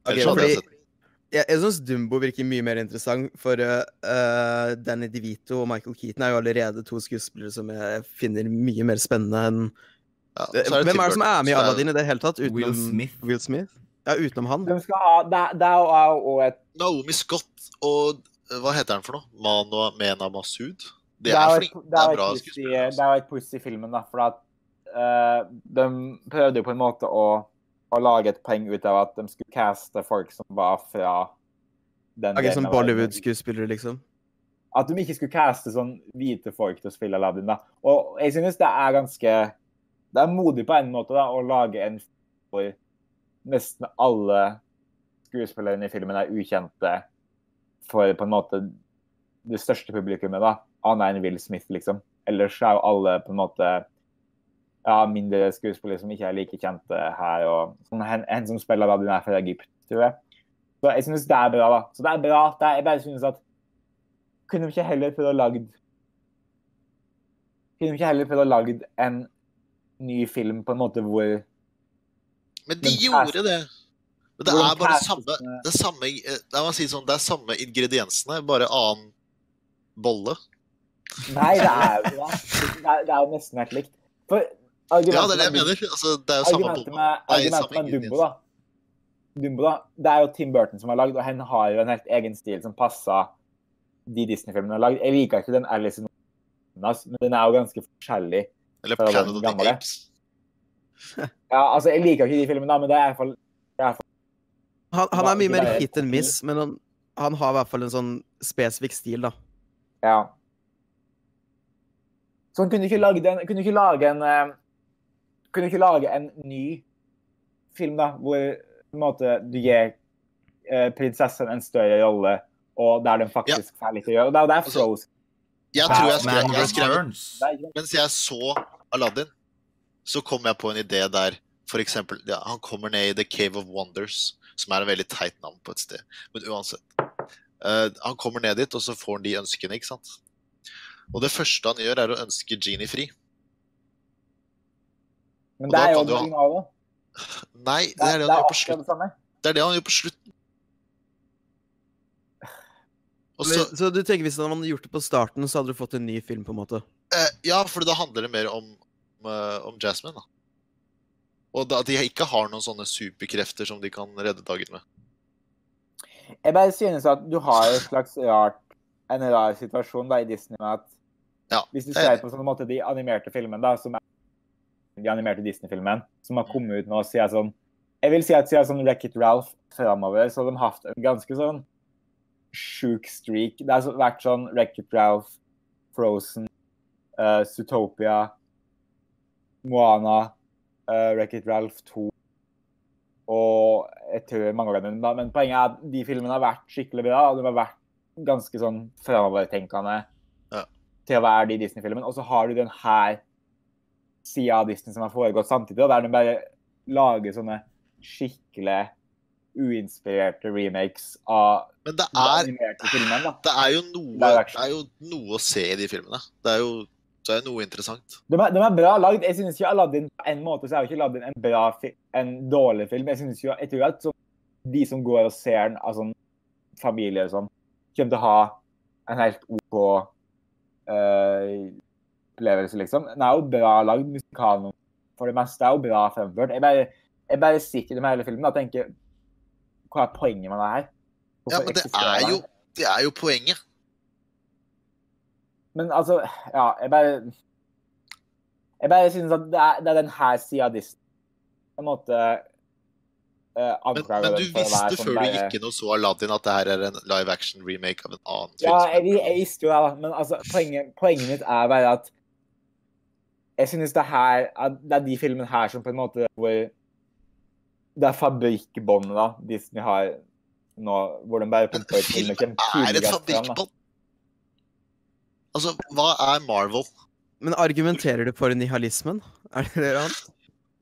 Jeg fordi-. Jeg, jeg syns Dumbo virker mye mer interessant, for eh, eh, Danny DeVito og Michael Keaton er jo allerede to skuespillere som jeg finner mye mer spennende enn Ja, Eh, er Hvem er det som er med i Aladdin i det hele tatt? Utenom Will Smith. Will Smith? Ja, utenom han. De skal ha Det, er- det er jo- er et Naomi Scott og hva heter han for noe? Mano Mena Masud? Det, det er flink, det er bra et skuespillere. Det er jo et puss i filmen, da, for at uh, de prøvde jo på en måte å, å lage et poeng ut av at de skulle caste folk som var fra den Okay, som. Bollywood-skuespillere, liksom. At de ikke skulle caste sånn hvite folk til å spille Aladdin. da. Og jeg synes det er ganske Det er modig på en måte da, å lage en film hvor nesten alle skuespillerne i filmen er ukjente for på en måte det største publikummet, da. Annet enn Will Smith, liksom. Ellers er jo alle på en måte ja, mindre skuespillere som ikke er like kjente her. og sånn, en, en som spiller Aladdin, er fra Egypt, tror jeg. Så jeg synes det er bra, da. Så det er bra. Det er, jeg bare synes at kunne de ikke heller prøvd å lagd Kunne de ikke heller prøvd å lagd en ny film på en måte hvor Men de gjorde det. Men det er bare samme det? er samme, la meg si sånn, det er samme ingrediensene, bare annen bolle. Nei, det er jo det er, det er nesten helt likt. For Ja, det er det jeg mener. Altså, det er jo samme Argumentet bolle. med, Nei, argumentet samme med Dumbo, da. Dumbo, da. Det er jo Tim Burton som har lagd, og han har jo en helt egen stil som passer de Disney-filmene han har lagd. Jeg liker ikke den Alice in Wonderland, men den er jo ganske forskjellig. Eller fra den Planet of the gamle. Apes. *laughs* Ja, altså, jeg liker ikke de filmene, da, men det er i hvert fall Han, han er mye mer hit enn miss, men han, han har i hvert fall en sånn spesifikk stil, da. Ja. Så han kunne ikke lage en, kunne ikke lage en Kunne ikke lage en ny film, da, hvor på en måte, du gir eh, prinsessen en større rolle, og der den faktisk får litt å gjøre. Og det er jo der Altså, Frozen Jeg tror jeg skrev, jeg skrev? Mens jeg så Aladdin, så kom jeg på en idé der for eksempel, ja, Han kommer ned i The Cave of Wonders, som er en veldig teit navn på et sted. Men uansett. Uh, han kommer ned dit, og så får han de ønskene, ikke sant? Og det første han gjør, er å ønske Genie fri. Men det er jo kan det ha- originale. Nei, Det er det han er gjør på slutten. det er det han gjør på slutten. Og så, så du tenker hvis man hadde gjort det på starten, så hadde du fått en ny film, på en måte? eh, ja, for da handler det mer om, eh, om Jasmine, da. Og da, at de ikke har noen sånne superkrefter som de kan redde dagen med. Jeg bare synes at du har et slags rart, en rar situasjon da i Disney med at Ja, hvis du er ser på sånn måte de animerte filmene, da, som de animerte Disney-filmene, som har kommet ut nå, sier jeg sånn Jeg vil si at siden sånn Wreck-It Ralph framover, så har de hatt en ganske sånn sjuk streak. Det har vært sånn Wreck-It Ralph, Frozen, uh, Zootopia, Moana, uh, Wreck-It Ralph 2 og jeg tror mange ganger. Men poenget er at de filmene har vært skikkelig bra, og de har vært ganske sånn framovertenkende Ja. til å være de Disney-filmene. Og så har du den her sida av Disney som har foregått samtidig, da, der de bare lager sånne skikkelig uinspirerte remakes av Men det er, da. det er noe, Det er jo noe å se i de filmene. Det er jo, det er noe interessant. De er, de er bra lagd. Jeg synes ikke Aladdin på en måte så er jo ikke Aladdin en bra en dårlig film. Jeg synes jo, jeg tror at sånn, de som går og ser den, av sånn familie og sånn, kommer til å ha en helt OK eh, opplevelse, liksom. Den er jo bra lagd, musikalen for det meste er jo bra fremført. Jeg bare, jeg bare sitter med hele filmen og tenker Hva er poenget med det her? Ja, men det er jo, det er jo poenget. Men altså, ja, jeg bare Jeg bare synes at det er, det er den her sida av Disney på en måte uh, Men, men du visste sånn før du gikk inn og så Aladdin at det her er en live action remake av en annen film. Ja, jeg, jeg visste jo det. Men altså, poenget, poenget mitt er bare at jeg synes det her det er de filmene her som på en måte hvor det er fabrikkbåndet da Disney har nå, hvor de bare pumper ut film er et fabrikkbånd. Altså, hva er Marvel? Men argumenterer du for nihalismen? Er det det han?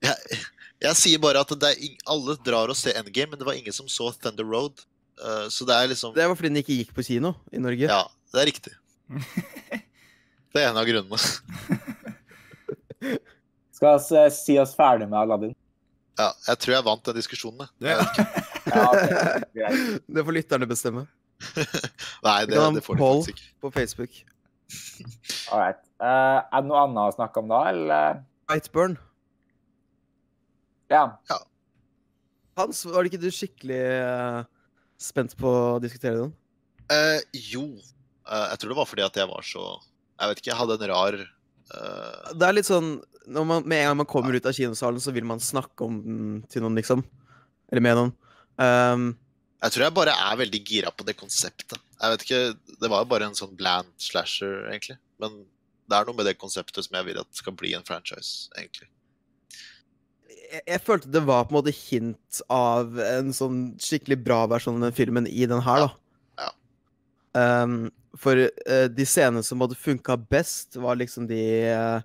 Jeg, jeg sier bare at det er ing alle drar og ser Endgame, men det var ingen som så Thunder Road. Uh, så det er liksom Det var fordi den ikke gikk på kino i Norge. Ja, det er riktig. *laughs* Det er en av grunnene. *laughs* Skal vi si oss ferdig med Aladdin? Ja, jeg tror jeg vant den diskusjonen. jeg. Ja. Ja, ok. *laughs* Det får lytterne bestemme *laughs* Nei, det, det får de faktisk ikke. på Facebook. All right. Uh, er det noe annet å snakke om da, eller? Whiteburn. Ja. Hans, var det ikke du skikkelig uh, spent på å diskutere den? Uh, jo. Eh, jeg tror det var fordi at jeg var så Jeg vet ikke, jeg hadde en rar eh, Det er litt sånn når man, Med en gang man kommer ut av kinosalen, så vil man snakke om den til noen, liksom. Eller med noen. Um, Jeg tror jeg bare er veldig gira på det konseptet. Jeg vet ikke, Det var jo bare en sånn bland slasher, egentlig. Men det er noe med det konseptet som jeg vil at skal bli en franchise, egentlig. jeg, jeg følte det var på en måte hint av en sånn skikkelig bra versjon av den filmen i den her, da. Ja. Um, for uh, de scenene som hadde funka best, var liksom de uh,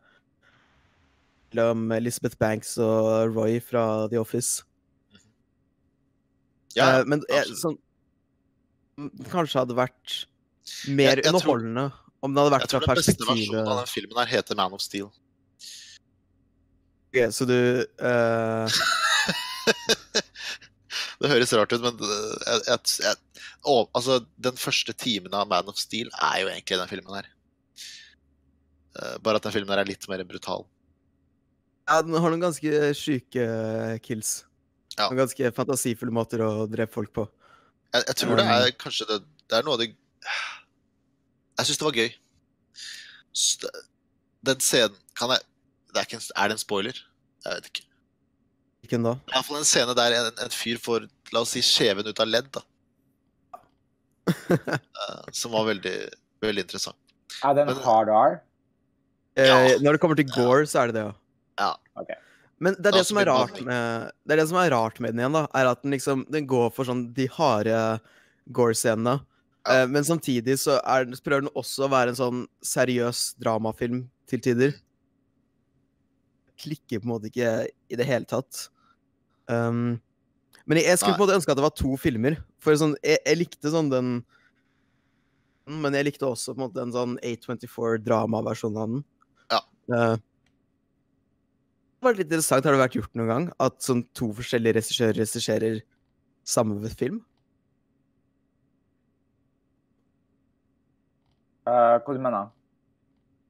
mellom Elizabeth Banks og Roy fra The Office. Ja, uh, men sånn mm, Kanskje hadde vært mer Jeg- jeg tror- underholdende om det hadde jeg tror fra den beste versjonen av den filmen her heter Man of Steel. Ok, Så du uh... *laughs* Det høres rart ut, men jeg, jeg, å, altså, den første timen av Man of Steel er jo egentlig den filmen her. Uh, bare at den filmen her er litt mer brutal. Ja, den har noen ganske sjuke kills. Ja. Noen ganske fantasifulle måter å drepe folk på. Jeg, jeg tror det er kanskje det Det er noe av det *sighs* Jeg syns det var gøy. Den scenen Kan jeg det er, en, er det en spoiler? Jeg vet ikke. Hvilken da? I hvert fall en scene der en, en fyr får la oss si, skjeven ut av ledd. da. Eh, som var veldig, veldig interessant. Er det en hard R? Eh, Når det kommer til Gore, så er det det, ja. Ja. Ok. Men det er det som er rart med Det er det som er rart med den igjen, da, er at den liksom Den går for sånn de harde Gore-scenene. Ja. Eh, men samtidig så er, den- prøver den også å være en sånn seriøs dramafilm til tider. Klikker på en måte ikke i det hele tatt. Um, men jeg, jeg skulle på en måte ønske at det var to filmer. For sånn, jeg, jeg likte sånn den Men jeg likte også på en måte en sånn A24-dramaversjon av den. Ja. Eh, det var litt interessant. Har det vært gjort noen gang at sånn to forskjellige regissører regisserer samme film? Uh, hva du mener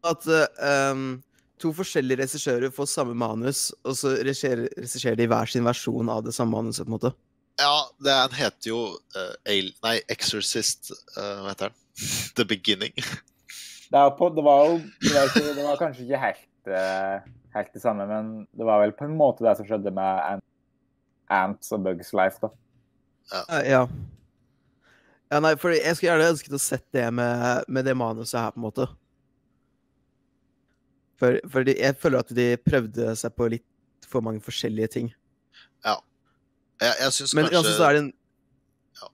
At uh, um, to forskjellige regissører får samme manus, og så regisserer de hver sin versjon av det samme manuset, på en måte. Ja, det, han heter jo uh, Al- Nei, Exorcist uh, Hva heter den? *laughs* The Beginning. Det, er på, det var jo det var, ikke, det var kanskje ikke helt, uh, helt det samme, men det var vel på en måte det som skjedde med Ant, Ants og Bugs Life. da. Eh, ja. Ja, nei, for jeg skulle gjerne ønsket å sett det med, med det manuset her, på en måte. For, for de, jeg føler at de prøvde seg på litt for mange forskjellige ting. Ja. Jeg, jeg syns Men kanskje uansett så er det en Ja.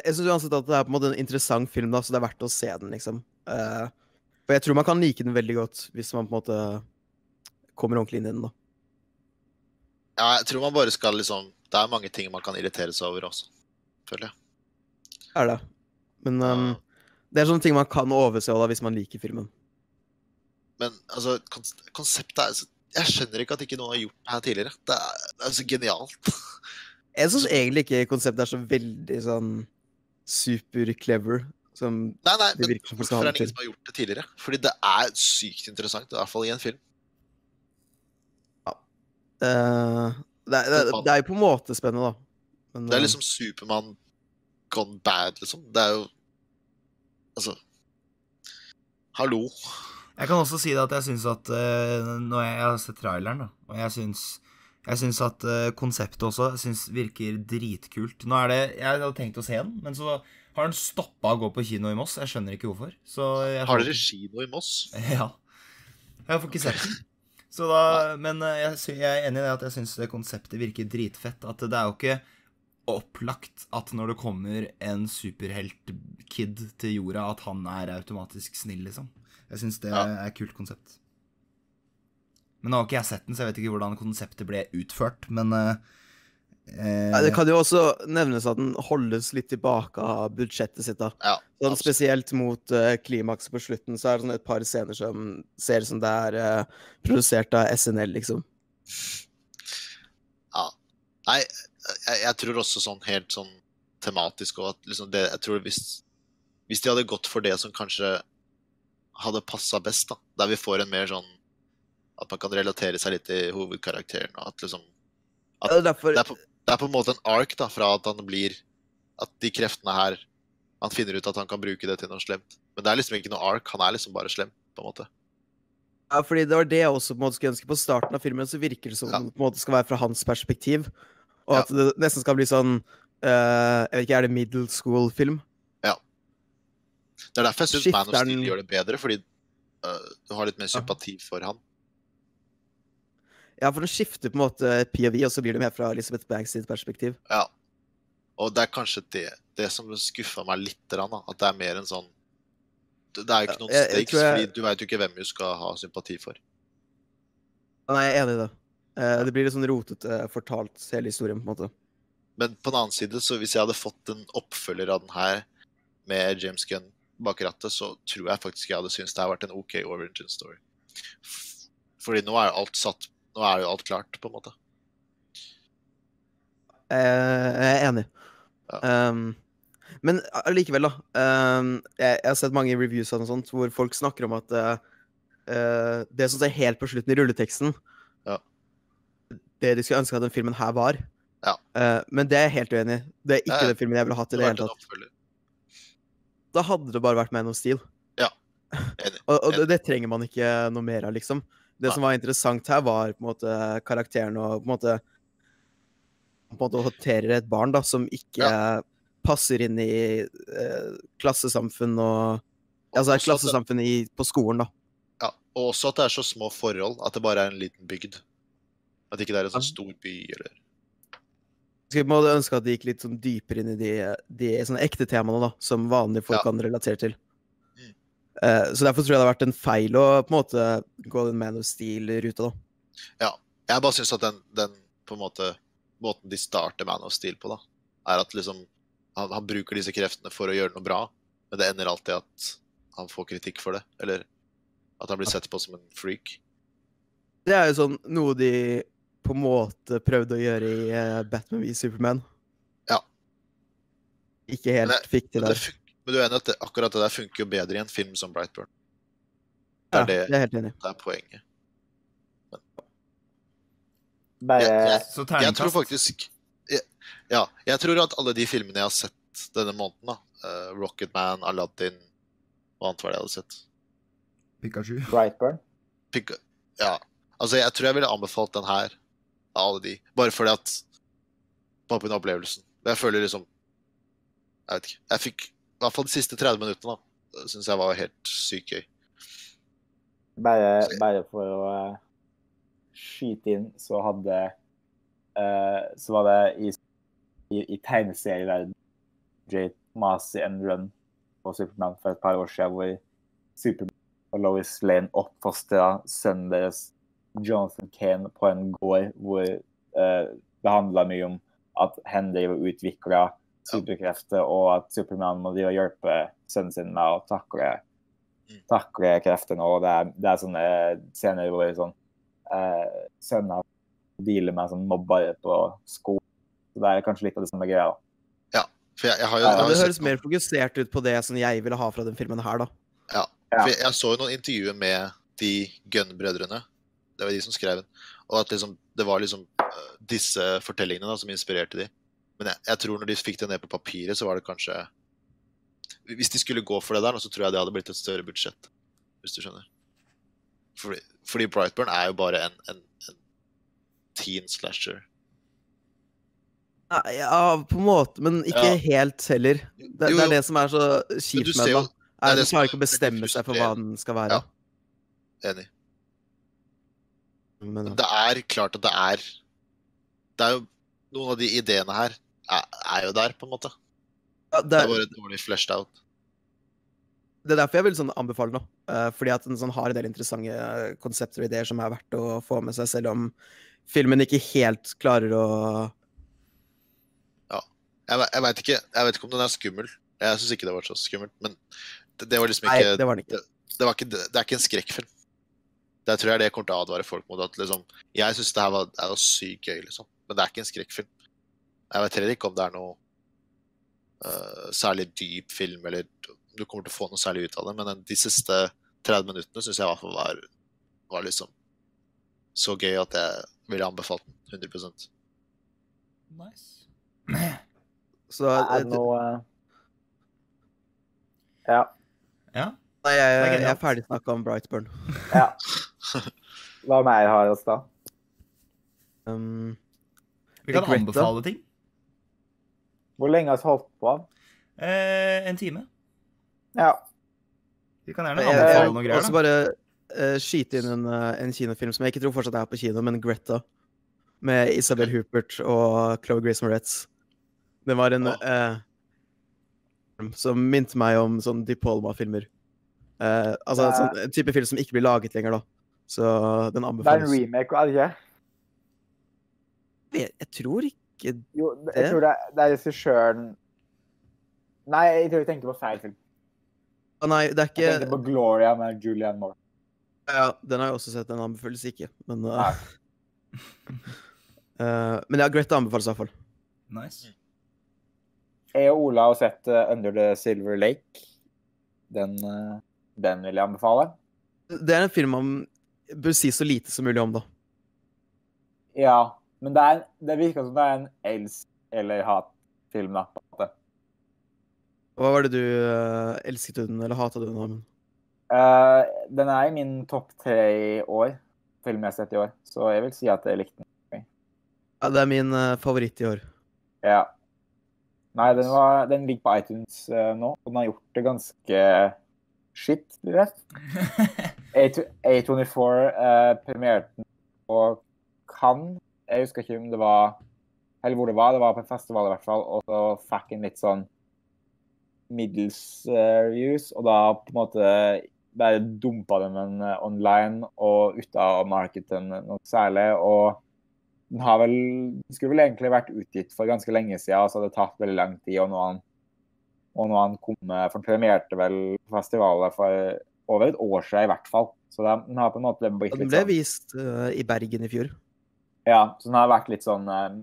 Jeg syns uansett at det er på en måte en interessant film, da, så det er verdt å se den, liksom. Uh, for jeg tror man kan like den veldig godt hvis man på en måte kommer ordentlig inn i den, da. Ja, jeg tror man bare skal liksom Det er mange ting man kan irritere seg over også, føler jeg. Er det. Men um, det er sånne ting man kan overse da, hvis man liker filmen. Men altså, konseptet er Jeg skjønner ikke at ikke noen har gjort det her tidligere. Det er, det er så genialt. *laughs* Jeg syns egentlig ikke konseptet er så veldig sånn super clever som Nei, nei, Det virker som folk hvorfor er det det ingen som har gjort det tidligere? Fordi det er sykt interessant, i hvert fall i en film. Ja. det, er- det, er- det er jo på en måte spennende, da. Men, Det er eh, liksom Supermann gone bad, liksom. Det er jo Altså Hallo. Jeg kan også si det at jeg syns at eh, Når jeg, jeg har sett traileren, da, og jeg syns jeg syns at eh, konseptet også synes, virker dritkult. Nå er det Jeg hadde tenkt å se den, men så har den stoppa å gå på kino i Moss. Jeg skjønner ikke hvorfor. Så jeg Har dere kino i Moss? *laughs* Ja. Jeg får ikke sett den. Så da, men eh, jeg, jeg er enig i det at jeg syns konseptet virker dritfett. At det er jo ikke opplagt at når det kommer en superhelt-kid til jorda, at han er automatisk snill, liksom. Jeg syns det Ja. er et kult konsept. Men nå har ikke jeg sett den, så jeg vet ikke hvordan konseptet ble utført, men eh, eh, ja, Det kan jo også nevnes at den holdes litt tilbake av budsjettet sitt. da. Ja. Sånn, spesielt mot uh, klimakset på slutten, så er det sånn et par scener som ser ut som det er uh, produsert av SNL, liksom. Ja. Nei, jeg, jeg tror også sånn helt sånn tematisk og at liksom det Jeg tror hvis, hvis de hadde gått for det som kanskje hadde passa best, da, der vi får en mer sånn At man kan relatere seg litt til hovedkarakteren, og at liksom Ja, det er på, det er på en måte en ark da, fra at han blir At de kreftene her Han finner ut at han kan bruke det til noe slemt. Men det er liksom ikke noe ark, han er liksom bare slem, på en måte. Ja, fordi det var det jeg også på en måte skulle ønske. På starten av filmen så virker det som Ja. det på en måte skal være fra hans perspektiv. Og Ja. at det nesten skal bli sånn uh, Jeg vet ikke, er det middle school-film? Det er derfor jeg syns Man of Steel gjør det bedre, fordi uh, du har litt mer sympati for han. Ja, for den skifter på en måte POV, og så blir det mer fra Elizabeth Banks sitt perspektiv. Ja. Og det er kanskje det, det som skuffa meg litt, da, at det er mer en sånn Det er jo ikke noen stakes, jeg- fordi du veit jo ikke hvem du skal ha sympati for. Nei, jeg er enig i det. Eh, det blir litt sånn rotete fortalt, hele historien, på en måte. Men på den annen side, så hvis jeg hadde fått en oppfølger av den her med James Gunn bak rattet, så tror jeg faktisk jeg hadde syntes det hadde vært en OK origin story. Fordi nå er jo alt satt Nå er jo alt klart, på en måte. Eh, jeg er enig. Um, men allikevel, da. Um, jeg, jeg har sett mange reviews og sånt, hvor folk snakker om at eh, det som er helt på slutten i rulleteksten Ja. Det de skulle ønske at den filmen her var. Ja. Uh, men det er jeg helt uenig i. Det er ikke Ja, ja. den filmen jeg ville hatt i Det hele tatt. Da hadde det bare vært Man of Steel. *laughs* Enig. Og, og det, det trenger man ikke noe mer av, liksom. Det Nei. som var interessant her, var på en måte karakteren og på en måte på en måte håndterer et barn da, som ikke passer inn i eh, klassesamfunn og Altså Også det- klassesamfunn i, på skolen, da. Ja, og også at det er så små forhold at det bare er en liten bygd. At ikke det er en sånn stor by eller Skulle på en måte ønske at de gikk litt sånn dypere inn i de, de ekte temaene da, som vanlige folk Ja. kan relatere til. Mm. Eh, så derfor tror jeg det har vært en feil å på en måte gå den Man of Steel-ruta, da. Jeg bare syns at den, den på en måte måten de starter Man of Steel på, da, er at liksom han, han bruker disse kreftene for å gjøre noe bra, men det ender alltid at han får kritikk for det. Eller at han blir sett på som en freak. Det er jo sånn noe de på en måte prøvde å gjøre i eh, Batman v Superman. Ja. Ikke helt det, fikk til Men, det men du er enig at det, akkurat det der funker jo bedre i en film som Brightburn? Det Ja, er det, det er helt enig det er poenget. Bare Jeg- jeg- Så Jeg tror faktisk jeg- Ja, jeg tror at alle de filmene jeg har sett denne måneden, da uh, Rocketman, Aladdin Hva annet var det jeg hadde sett? Pikachu. Brightburn. Pika ja. Altså, jeg tror jeg ville anbefalt den her av alle de. Bare fordi at Bare pga. opplevelsen. Jeg føler liksom Jeg vet ikke. Jeg fikk I hvert fall de siste 30 minuttene, da. Syns jeg var helt sykt gøy. Bare, bare for å eh, skyte inn, så hadde uh, Så var det i, i, i tegneserieverden Jay Masi and Run på Supermann for et par år siden, hvor Supermann og Lois Lane oppfostra sønnen deres, Jonathan Kane, på en gård hvor eh, det handla mye om at Henry utvikler superkrefter, og at Supermann må drive og hjelpe sønnen sin med å takle takle kreftene. Og det er, det er sånne scener hvor sånn, eh, sønner dealer med sånn mobbere på skolen. Så det er kanskje litt av det samme greia. For jeg, jeg har jo, Ja, det høres mer fokusert ut på det som jeg ville ha fra den filmen her, da. ja, Ja. for jeg, jeg så jo noen intervjuer med de Gunn-brødrene. Det var de som skrev den. Og at liksom, det var liksom eh, disse fortellingene da, som inspirerte de. Men jeg, jeg tror når de fikk det ned på papiret, så var det kanskje Hvis de skulle gå for det der, så tror jeg det hadde blitt et større budsjett. Hvis du skjønner. Fordi, fordi Brightburn er jo bare en, en, en teen slasher. Ja, på en måte, men ikke Ja. helt heller. Det, jo, Jo, er det som er så kjipt med den. det det som klarer er ikke å bestemme seg for hva den skal være. Ja. Enig. Men. Det er klart at det er Det er jo Noen av de ideene her er, er jo der, på en måte. Ja, Det det, er er, bare dårlig fleshed out. det er derfor jeg vil sånn anbefale noe. Eh, fordi at den sånn har en del interessante eh, konsepter og ideer som er verdt å få med seg, selv om filmen ikke helt klarer å Jeg, jeg, vet ikke, ikke om den er skummel. Jeg syns ikke det var så skummelt. Men det, det var liksom Nei, det var ikke. det, var ikke, det er ikke en skrekkfilm. Det tror jeg er det jeg kommer til å advare folk mot. At liksom, jeg syns det her var, det var sykt gøy, liksom. Men det er ikke en skrekkfilm. Jeg vet heller ikke om det er noe uh, særlig dyp film, eller du kommer til å få noe særlig ut av det. Men den- de siste 30 minuttene syns jeg i hvert fall var, var liksom så gøy at jeg ville anbefalt den 100% Nice. Så Er eh, det noe eh, Ja. Ja. nei, jeg, er jeg er ferdig snakka om Brightburn. ja. *laughs* *laughs* Hva mer har oss da? Um, Vi kan Greta? anbefale ting. Hvor lenge har vi holdt på? Eh, en time. Ja. Vi kan gjerne jeg, jeg anbefale vil noe greier. også bare eh, skyte inn en, eh, en kinofilm som jeg ikke tror fortsatt er på kino, men Greta. Med Isabel Hupert og Chloé Grace Moretz. Det var en oh. eh, som minte meg om sånn De Palma-filmer. Eh, altså Det er- sånn, en type film som ikke blir laget lenger, da. Så den anbefales. Det er en remake, er det ikke? Jeg, jeg tror ikke det- Jo, jeg tror det, er- det er regissøren Nei, jeg tror jeg tenker på feil film. Å nei, det er ikke Jeg tenker på Gloria med Julianne Moore. Ja, den har jeg også sett. Den anbefales ikke. Men, uh, uh, men ja, Greta anbefales i hvert fall. Nice. Jeg og Ola har sett uh, Under the Silver Lake. Den, den vil jeg anbefale. Det er en film man bør si så lite som mulig om, da. Ja, men det, er, det virker som det er en elsk- eller hat-film. da, på en måte. Hva var det du uh, elsket du den, eller hata du den? Eh, den er i min topp tre i år, film jeg har sett i år. Så jeg vil si at jeg likte den. Ja, det er min uh, favoritt i år. Ja. Nei, den, var, den ligger på iTunes uh, nå, og den har gjort det ganske shit, du *laughs* vet. A- A24 uh, premierte den på Cannes. Jeg husker ikke om det var Eller hvor det var. Det var på en festival i hvert fall. Og så fikk en litt sånn middels uh, views, og da på en måte bare dumpa dem en uh, online og ut av markedet noe særlig. Og den har vel den skulle vel egentlig vært utgitt for ganske lenge siden, så det tatt veldig lang tid. Og nå han, og nå han kom for han premierte vel festivalet for over et år siden i hvert fall. Så den har på en måte blitt litt Den ble sånn vist uh, i Bergen i fjor. Ja, så den har vært litt sånn uh,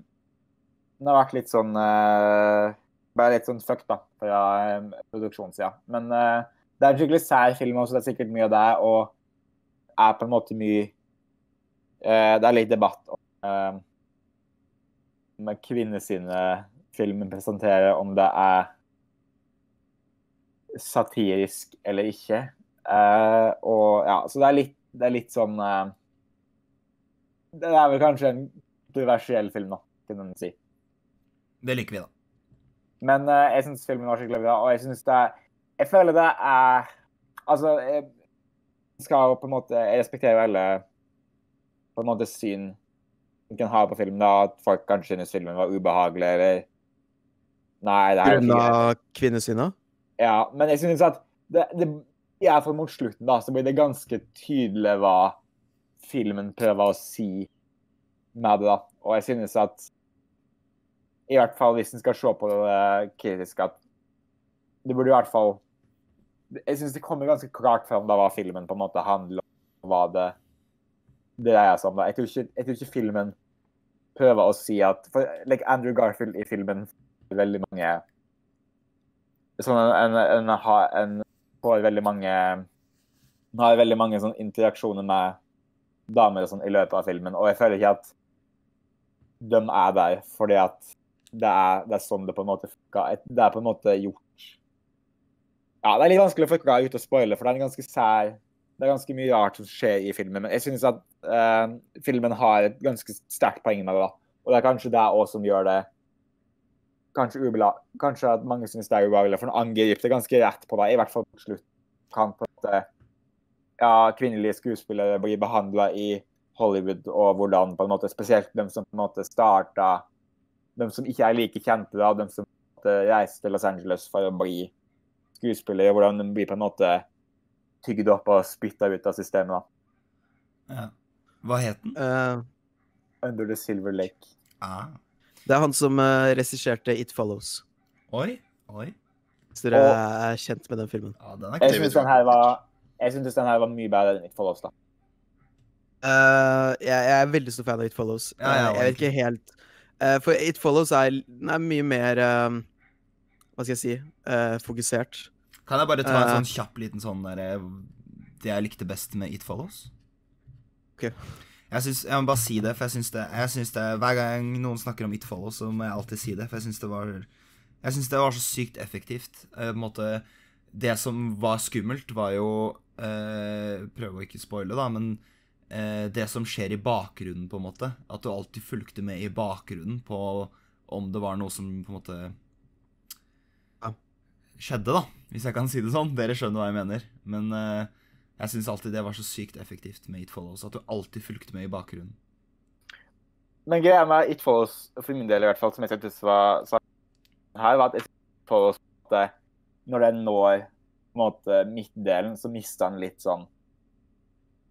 Den har vært litt sånn uh, Bare litt sånn fucked, da, fra um, produksjonssida. Men uh, det er en skikkelig sær film også, det er sikkert mye av det, og er på en måte mye Det er litt debatt om uh, med kvinnesynet-filmen presenterer, om det er satirisk eller ikke. Eh, og ja, så det er litt, det er litt sånn uh, Det er vel kanskje en kontroversiell film, da, kan man si. Det liker vi, da. Men uh, jeg syns filmen var skikkelig bra, og jeg syns det Jeg føler det er Altså, jeg skal på en måte Jeg respekterer jo alle på en måte syn man kan ha på film, da, at folk kanskje synes filmen var ubehagelig, eller Nei, det er jo Grunna kvinnesynet. Ja, men jeg synes at det, det i hvert fall mot slutten da, så blir det ganske tydelig hva filmen prøver å si med det. da. Og jeg synes at i hvert fall hvis en skal se på det kritisk, at det burde i hvert fall Jeg synes det kommer ganske klart fram da hva filmen på en måte handler om, hva det dreier seg om. da. Jeg tror, ikke, jeg tror ikke filmen prøver å si at For like Andrew Garfield i filmen veldig mange sånn en, en, en, en får veldig mange har veldig mange sånn interaksjoner med damer og sånn i løpet av filmen, og jeg føler ikke at de er der fordi at det er, det er sånn det på en måte. Det er på en måte gjort Ja, det er litt vanskelig å forklare ute å spoile, for det er en ganske sær Det er ganske mye rart som skjer i filmen, men jeg synes at eh, filmen har et ganske sterkt poeng med det. da. Og det er kanskje det òg som gjør det kanskje ubela Kanskje at mange synes det er ubehagelig, for den angriper ganske rett på det, i hvert fall på slutt. Kan på ja, kvinnelige skuespillere bli behandla i Hollywood, og hvordan på en måte, spesielt de som på en måte starta De som ikke er like kjente, da, de som reiste reiser til Los Angeles for å bli skuespillere, hvordan de blir på en måte tygd opp og spytta ut av systemet. da. Ja. Hva het den? Uh, Under the Silver Lake. Ah. Det er han som uh, regisserte It Follows. Oi, oi. Hvis dere er kjent med den filmen. Ja, den er Jeg kul. Den jeg synes den her var mye bedre enn It Follows. da. Uh, jeg, jeg er veldig stor fan av It Follows. Ja, ja, Eh, jeg vet ikke helt uh, For It Follows er, er mye mer eh, Hva skal jeg si eh, fokusert. Kan jeg bare ta en sånn kjapp liten sånn der Det jeg likte best med It Follows? Ok. Jeg, synes, jeg må bare si det, for jeg syns det, det Hver gang noen snakker om It Follows, så må jeg alltid si det, for jeg syns det var Jeg synes det var så sykt effektivt. Uh, måte Det som var skummelt, var jo uh, Prøve å ikke spoile, da, men uh, det som skjer i bakgrunnen, på en måte. At du alltid fulgte med i bakgrunnen på om det var noe som på en måte skjedde, da. Hvis jeg kan si det sånn. Dere skjønner hva jeg mener. Men eh, jeg syns alltid det var så sykt effektivt med It Follows. At du alltid fulgte med i bakgrunnen. Men greia med It Follows, for min del i hvert fall, som jeg syntes var her, var at It Follows på når den når måte, midtdelen, så mister den litt sånn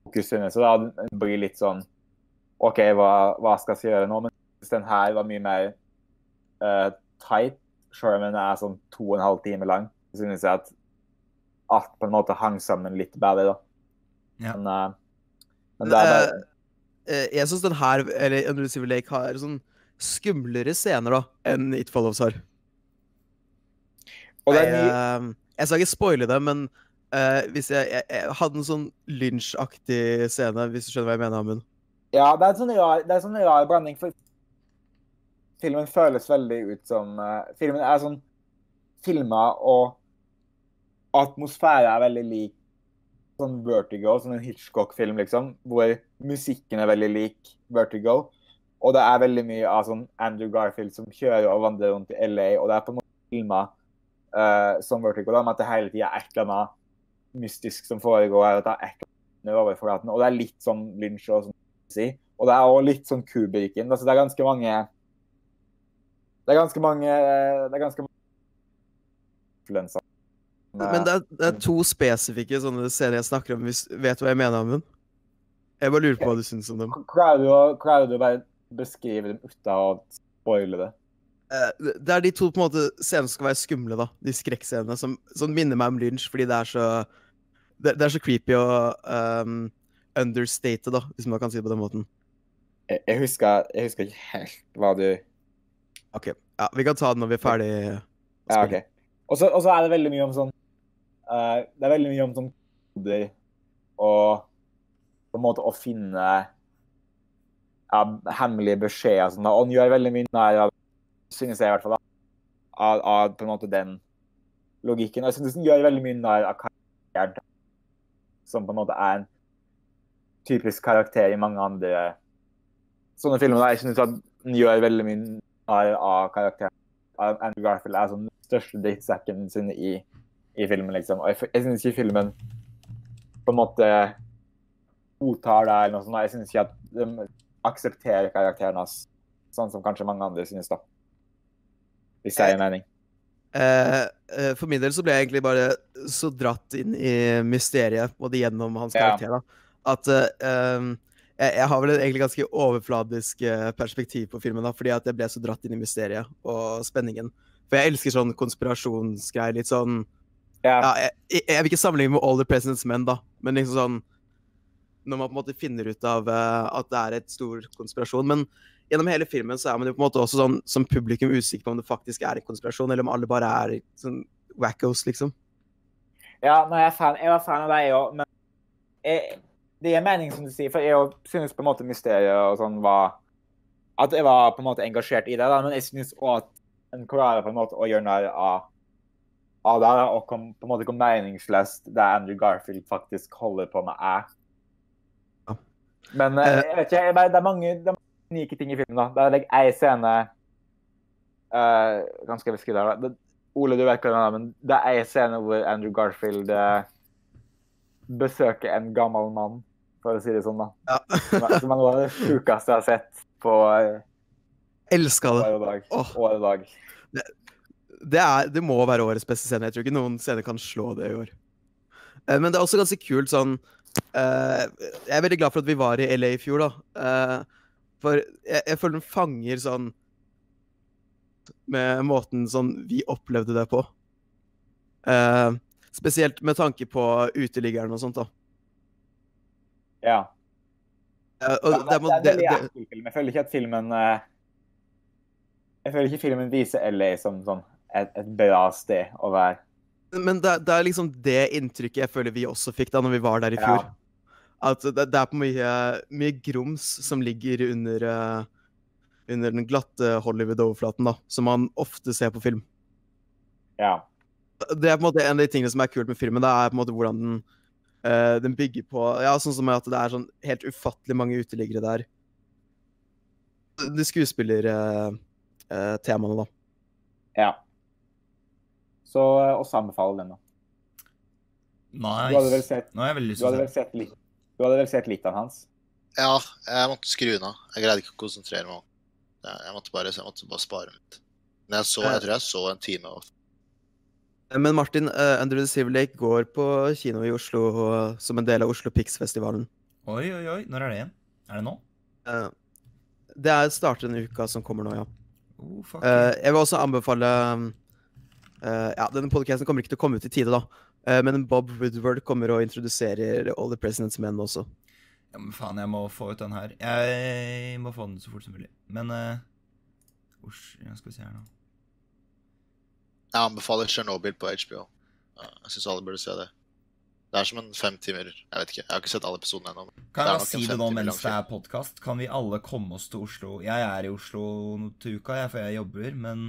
fokuset. Så da den blir litt sånn OK, hva, hva skal jeg gjøre nå? Men hvis den her var mye mer uh, tight, den er sånn to og en halv time lang. Så synes jeg at alt på en måte hang sammen litt bedre, da. Ja. Men, uh, men det er bare Eh, eh, jeg syns den her, eller Under the Lake, har sånn skumlere scener da enn It Follows har. Og det er jeg, mye eh, jeg skal ikke spoile det, men eh, hvis jeg, jeg, jeg hadde en sånn lynsjaktig scene, hvis du skjønner hva jeg mener, Amund. Ja, det er en sånn rar, det er en sånn rar blanding, for filmen føles veldig ut som uh, Filmen er sånn filma, og atmosfære er veldig lik sånn Vertigo, sånn en Hitchcock-film, liksom, hvor musikken er veldig lik Vertigo. Og det er veldig mye av sånn Andrew Garfield som kjører og vandrer rundt i LA, og det er på en måte filma eh, som Vertigo, da, med at det hele tida er et eller annet mystisk som foregår, at det er et eller annet og det er litt sånn Lynch og sånn si. Og det er også litt sånn Kubriken. Altså, det er ganske mange Det er ganske mange Det er ganske mange influensa. Men det er, det er to spesifikke sånne scener jeg snakker om, hvis vet du hva jeg mener om den. Jeg bare lurer på hva du syns om dem. Klarer du, å- klarer du å bare beskrive dem uten å spoile det? Eh, det- Det er de to på en måte scenene som skal være skumle, da. De skrekkscenene som, som minner meg om Lynch, fordi det er så Det, det er så creepy og um, understated, da, hvis man kan si det på den måten. Jeg, jeg, husker, jeg husker ikke helt hva du OK. Ja, vi kan ta den når vi er ferdig. Ja, OK. Og så er det veldig mye om sånn eh, Det er veldig mye om sånn koder og på en måte å finne ja, hemmelige beskjeder og sånn. Og han gjør veldig mye nær av Synes jeg i hvert fall. Av, av på en måte den logikken. Og jeg synes han gjør veldig mye nær av karakteren. Som på en måte er en typisk karakter i mange andre sånne filmer. Jeg synes at han gjør veldig mye nær av karakteren. Andrew Garfield er sånn den største drittsekken sin i, i filmen, liksom. Og jeg, jeg synes ikke filmen på en måte godtar det eller noe sånt. Jeg synes ikke at de aksepterer karakteren hans, sånn som kanskje mange andre synes, da. Hvis det gir mening. Eh, eh, for min del så ble jeg egentlig bare så dratt inn i mysteriet, både gjennom hans Ja. karakter, da, at eh, jeg, jeg har vel et egentlig ganske overfladisk eh, perspektiv på filmen, da, fordi at jeg ble så dratt inn i mysteriet og spenningen. For jeg elsker sånn konspirasjonsgreier, litt sånn Ja. ja, jeg, jeg jeg vil ikke sammenligne med All the President's Men, da, men liksom sånn Når man på en måte finner ut av uh, at det er et stor konspirasjon. Men gjennom hele filmen så er man jo på en måte også sånn som publikum usikker på om det faktisk er en konspirasjon, eller om alle bare er sånn wackos, liksom. Ja, nei, jeg, er fan, jeg var fan av deg òg, men jeg, det gir mening, som du sier. For jeg synes på en måte mysteriet og sånn var At jeg var på en måte engasjert i det, da, men jeg synes òg at en klarer på en måte å gjøre narr av, av det, er og på en måte ikke meningsløst det Andrew Garfield faktisk holder på med, er. Men eh, jeg vet ikke, jeg, det er mange det er mange unike ting i filmen. da. Det er like, ei scene uh, Ganske beskrive det? Ole, du vet hva det er, men det er en scene hvor Andrew Garfield uh, besøker en gammel mann, for å si det sånn, da. Ja. Som som er noe av det sjukeste jeg har sett på uh, Elska det. år og dag. Åh. År og dag. Det, er, det må være årets beste scene. Jeg tror ikke noen scene kan slå det i år. Eh, Men det er også ganske kult sånn eh, Jeg er veldig glad for at vi var i LA i fjor, da. Eh, for jeg, jeg føler den fanger sånn Med måten sånn vi opplevde det på. Eh, spesielt med tanke på uteliggeren og sånt, da. Ja. Ja, det, det er en det, veldig film. Jeg føler ikke at filmen Jeg føler ikke filmen viser LA som sånn et, et bra sted å være. Men det, det er liksom det inntrykket jeg føler vi også fikk da når vi var der i Ja. fjor. At det, det er på mye, mye grums som ligger under, eh, under den glatte Hollywood-overflaten, da, som man ofte ser på film. Ja. Det er på en måte en av de tingene som er kult med filmen, det er på en måte hvordan den, uh, den bygger på Ja, sånn som at det er sånn helt ufattelig mange uteliggere der. De skuespillertemaene, uh, temaene, da. ja. Så eh, også anbefale den, da. Nice. Du hadde vel sett, Nå har jeg veldig lyst du til å se. sett litt du hadde vel sett litt av hans? Ja, jeg måtte skru unna. Jeg greide ikke å konsentrere meg. Jeg måtte bare, jeg måtte bare spare litt. Men jeg, så, jeg tror jeg så en time. Også. Men Martin, uh, Under the Civil Lake går på kino i Oslo eh, som en del av Oslo Pix-festivalen. Oi, oi, oi. Når er det igjen? Er det nå? Uh, det er starter denne uka som kommer nå, ja. Oh, fuck. Eh, jeg vil også anbefale eh, Ja, denne podcasten kommer ikke til å komme ut i tide, da. Uh, men Bob Woodward kommer og introduserer All the President's Men også. Ja, men faen, jeg må få ut den her. Jeg må få den så fort som mulig. Men uh, Osj, skal vi se her nå. Jeg anbefaler Chernobyl på HBO. Jeg syns alle burde se det. Det er som en fem timer Jeg vet ikke, jeg har ikke sett alle episodene ennå. Kan jeg si det nå mens det er podkast? Kan vi alle komme oss til Oslo? Jeg er i Oslo til uka, jeg, for jeg jobber, men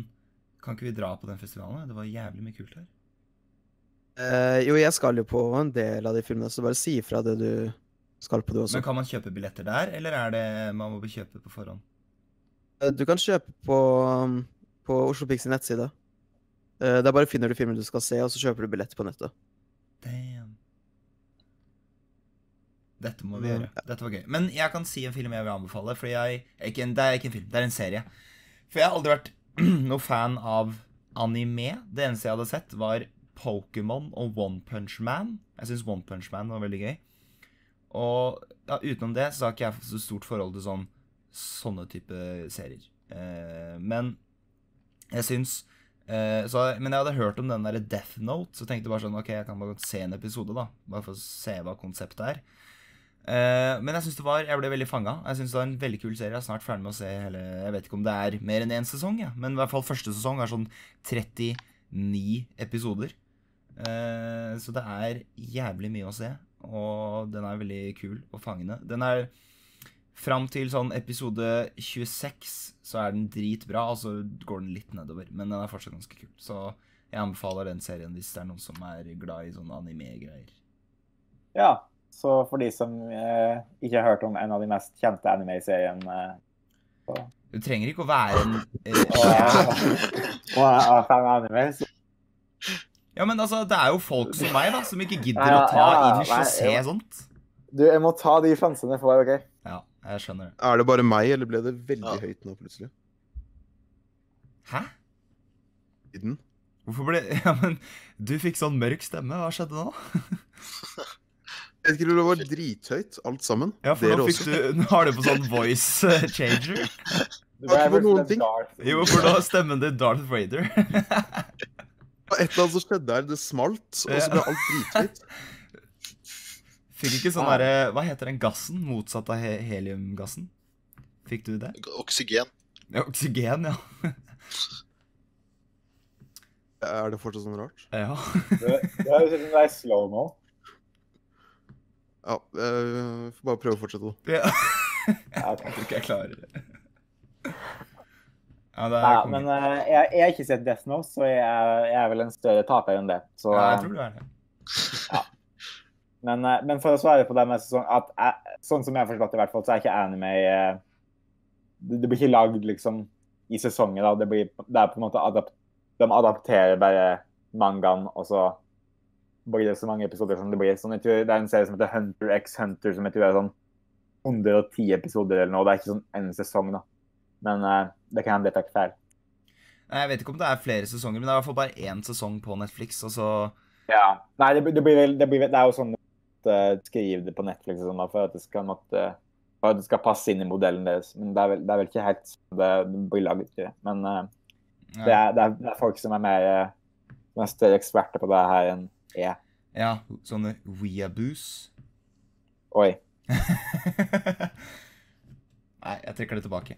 kan ikke vi dra på den festivalen? Det var jævlig mye kult her. Uh, jo, jeg skal jo på en del av de filmene, så bare si ifra det du skal på, du også. Men kan man kjøpe billetter der, eller er det man må kjøpe på forhånd? Uh, Du kan kjøpe på, um, på Oslo Pix sin nettside. Uh, Der bare finner du filmen du skal se, og så kjøper du billett på nettet. Damn. Dette må vi gjøre. Dette var gøy. Men jeg kan si en film jeg vil anbefale. For jeg, ikke en, det er ikke en film, det er en serie. For jeg har aldri vært *clears throat* noe fan av anime. Det eneste jeg hadde sett, var Pokémon og One Punch Man. Jeg syns One Punch Man var veldig gøy. Og ja, utenom det så har ikke jeg så stort forhold til sånn sånne type serier. Eh, men jeg syns eh, så, Men jeg hadde hørt om den derre Death Note, så tenkte jeg bare sånn OK, jeg kan bare se en episode, da. Bare for å se hva konseptet er. Eh, men jeg synes det var Jeg ble veldig fanga. Jeg synes det var en veldig kul serie. Jeg er snart ferdig med å se hele Jeg vet ikke om det er mer enn én sesong, ja. men i hvert fall første sesong er sånn 39 episoder. Uh, så det er jævlig mye å se, og den er veldig kul og fangende. Den er Fram til sånn episode 26 så er den dritbra, og så går den litt nedover. Men den er fortsatt ganske kul. Så jeg anbefaler den serien hvis det er noen som er glad i sånne anime-greier. Ja, så for de som eh, ikke har hørt om en av de mest kjente anime-seriene eh, Du trenger ikke å være en eh, fan av anime, så Ja, men altså, det er jo folk som meg, da, som ikke gidder å ta Ja, ja, inch og se sånt. Du, jeg må ta de sjansene jeg får, OK? Ja, jeg skjønner det. Er det bare meg, eller ble det veldig Ja. høyt nå plutselig? Hæ? I? Hvorfor ble *laughs* Ja, men du fikk sånn mørk stemme. Hva skjedde nå? *laughs* Jeg ikke, det var drithøyt, alt sammen. Ja, for Dere nå fikk også. du Nå har du på sånn voice eh, changer. Du Har ikke noen ting. Jo, for da stemmen din Darth Vader. Et eller annet som skjedde her, det smalt, og så ble alt drithøyt. Fikk ikke sånn derre Hva heter den gassen? Motsatt av he heliumgassen? Fikk du det? Oksygen. Ja, oksygen, ja. Er det fortsatt sånn rart? Ja. Det det er jo er slow-mo. Ja, vi får bare prøve å fortsette, da. ja. Ja. *laughs* Jeg tror ikke jeg klarer det. Ja, det er Nei, men uh, jeg, jeg har ikke sett Death Note, så jeg, er- jeg er vel en større taper enn det. Så, Ja, jeg eh, tror du er det. men, uh, men for å svare på det med sesong at eh, Sånn som jeg har forstått det, i hvert fall, så er ikke anime uh, Det, det blir ikke lagd liksom i sesonger. da. Det, blir, det er på en måte adap De adapterer bare mangaen, og så blir det så mange episoder som det blir. Sånn, jeg tror Det er en serie som heter Hunter x Hunter, som jeg tror er sånn 110 episoder eller noe. Det er ikke sånn en sesong, da. Men uh, det kan hende det tar feil. Jeg vet ikke om det er flere sesonger, men det er i hvert fall bare én sesong på Netflix. Og så Ja. Nei, det, det, blir vel, det, blir, det er jo sånn at uh, skrive det på Netflix og sånn, da, for at det skal måtte, for at det skal passe inn i modellen deres. Men det er vel, det er vel ikke helt sånn det, blir laget. Men eh, det, er, det, er, det er folk som er mer eh, er større eksperter på det her enn jeg. Ja, sånne weaboos. Oi. *laughs* Nei, jeg trekker det tilbake.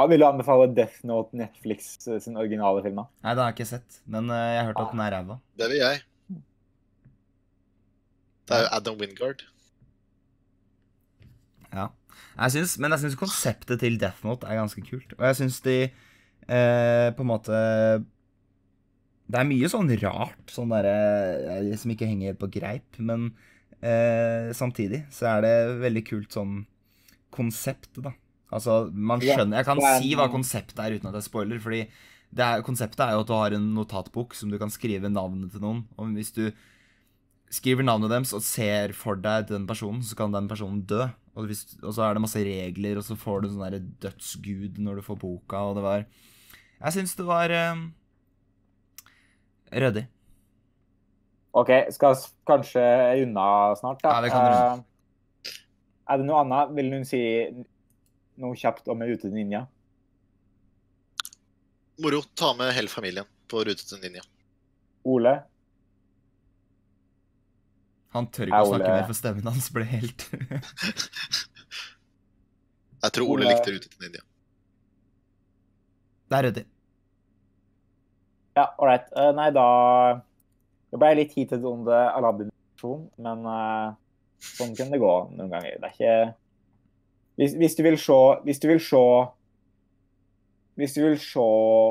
Ja, vil du anbefale Death Note Netflix eh, sin originale film? da? Nei, det har jeg ikke sett, men eh, jeg har hørt at den er ræva. Det vil jeg. Det er jo Adam Wingard. Ja. Jeg synes, men jeg syns konseptet til Death Note er ganske kult. Og jeg syns de eh, på en måte Det er mye sånn rart, sånn derre eh, Som ikke henger helt på greip, men eh, samtidig så er det veldig kult sånn konsept, da. Altså, man skjønner Jeg kan si hva konseptet er uten at jeg spoiler, fordi det er, konseptet er jo at du har en notatbok som du kan skrive navnet til noen. Og hvis du skriver navnet deres og ser for deg den personen, så kan den personen dø. Og, hvis, og så er det masse regler, og så får du sånn derre dødsgud når du får boka, og det var Jeg syns det var eh, ryddig. OK, skal kanskje unna snart, da. Ja, vi kan runde. Uh, er det noe annet? Vil hun si noe kjapt om Rute til Ninja? Moro. Ta med hele familien på rute til Ninja. Ole? Han tør ikke å Ole. snakke mer, for stemmen hans ble helt *laughs* Jeg tror Ole Ole- likte rute til Ninja. Det er ryddig. Ja, ålreit. Uh, nei, da Det ble litt heated om det Aladdin-versjon, men uh, sånn kunne det gå noen ganger. Det er ikke Hvis, hvis du vil se Hvis du vil se Hvis du vil se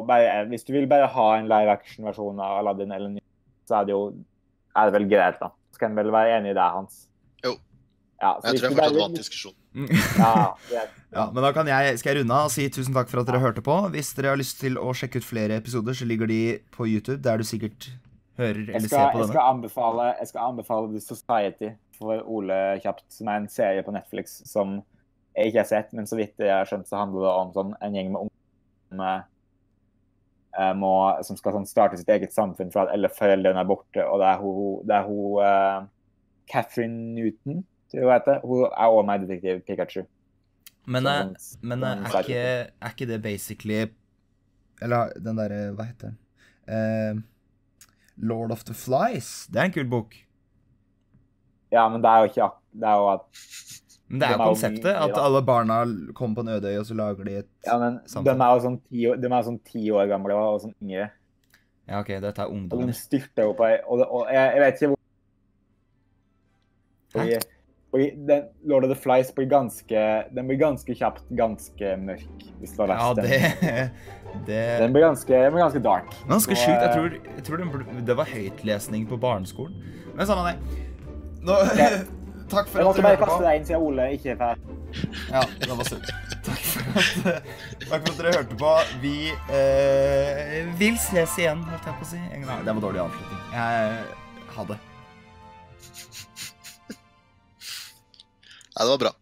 bare, Hvis du vil bare ha en live action-versjon av Aladdin, eller ny, så er det jo er det vel greit, da. Så kan en vel være enig i det, Hans? Jo. Ja, så Jeg tror jeg fortsatt bare- vant diskusjonen. Ja, greit. *laughs* Ja, men da kan jeg, skal jeg runde av og si tusen takk for at dere hørte på. Hvis dere har lyst til å sjekke ut flere episoder, så ligger de på YouTube, der du sikkert hører Jeg eller skal, ser på jeg, denne. skal anbefale, jeg skal anbefale The Society for Ole kjapt, som er en serie på Netflix som jeg ikke har sett, men så vidt jeg har skjønt, så handler det om sånn en gjeng med unge eh, eh, må, som skal sånn, starte sitt eget samfunn for at alle foreldrene er borte. Og det er hun, det er hun uh, Catherine Newton, tror vet det. Hun er også meddetektiv Pikachu. Men, sånn- men er, ikke, er ikke det basically Eller den derre Hva heter den? Uh, Lord of the Flies. Det er en kul bok. Ja, men det er jo ikke Det er jo at Men det er jo er jo konseptet. mye, At alle barna kommer på en øde øy, og så lager de et Ja, men Samfunn. de er jo sånn ti, år- de er sånn ti år gamle og sånn yngre. Ja, OK, dette er Og de styrter jo på ei Og, det, og jeg, jeg vet ikke hvor fordi den, Lord of the Flies blir ganske Den blir ganske kjapt ganske mørk, hvis det var verst. Ja, det, det Den blir ganske, den blir ganske dark. Ganske sjukt. Jeg eh, tror, jeg tror den det var høytlesning på barneskolen. Men samme det. Nå, *laughs* takk for Jeg at måtte bare kaste deg inn siden Ole ikke er ferdig. Ja, det var sunt. Takk takk for at dere hørte på. Vi eh, vil ses igjen, holdt jeg på å si. Det var dårlig avslutning. Jeg, ha det. Ja, det var bra.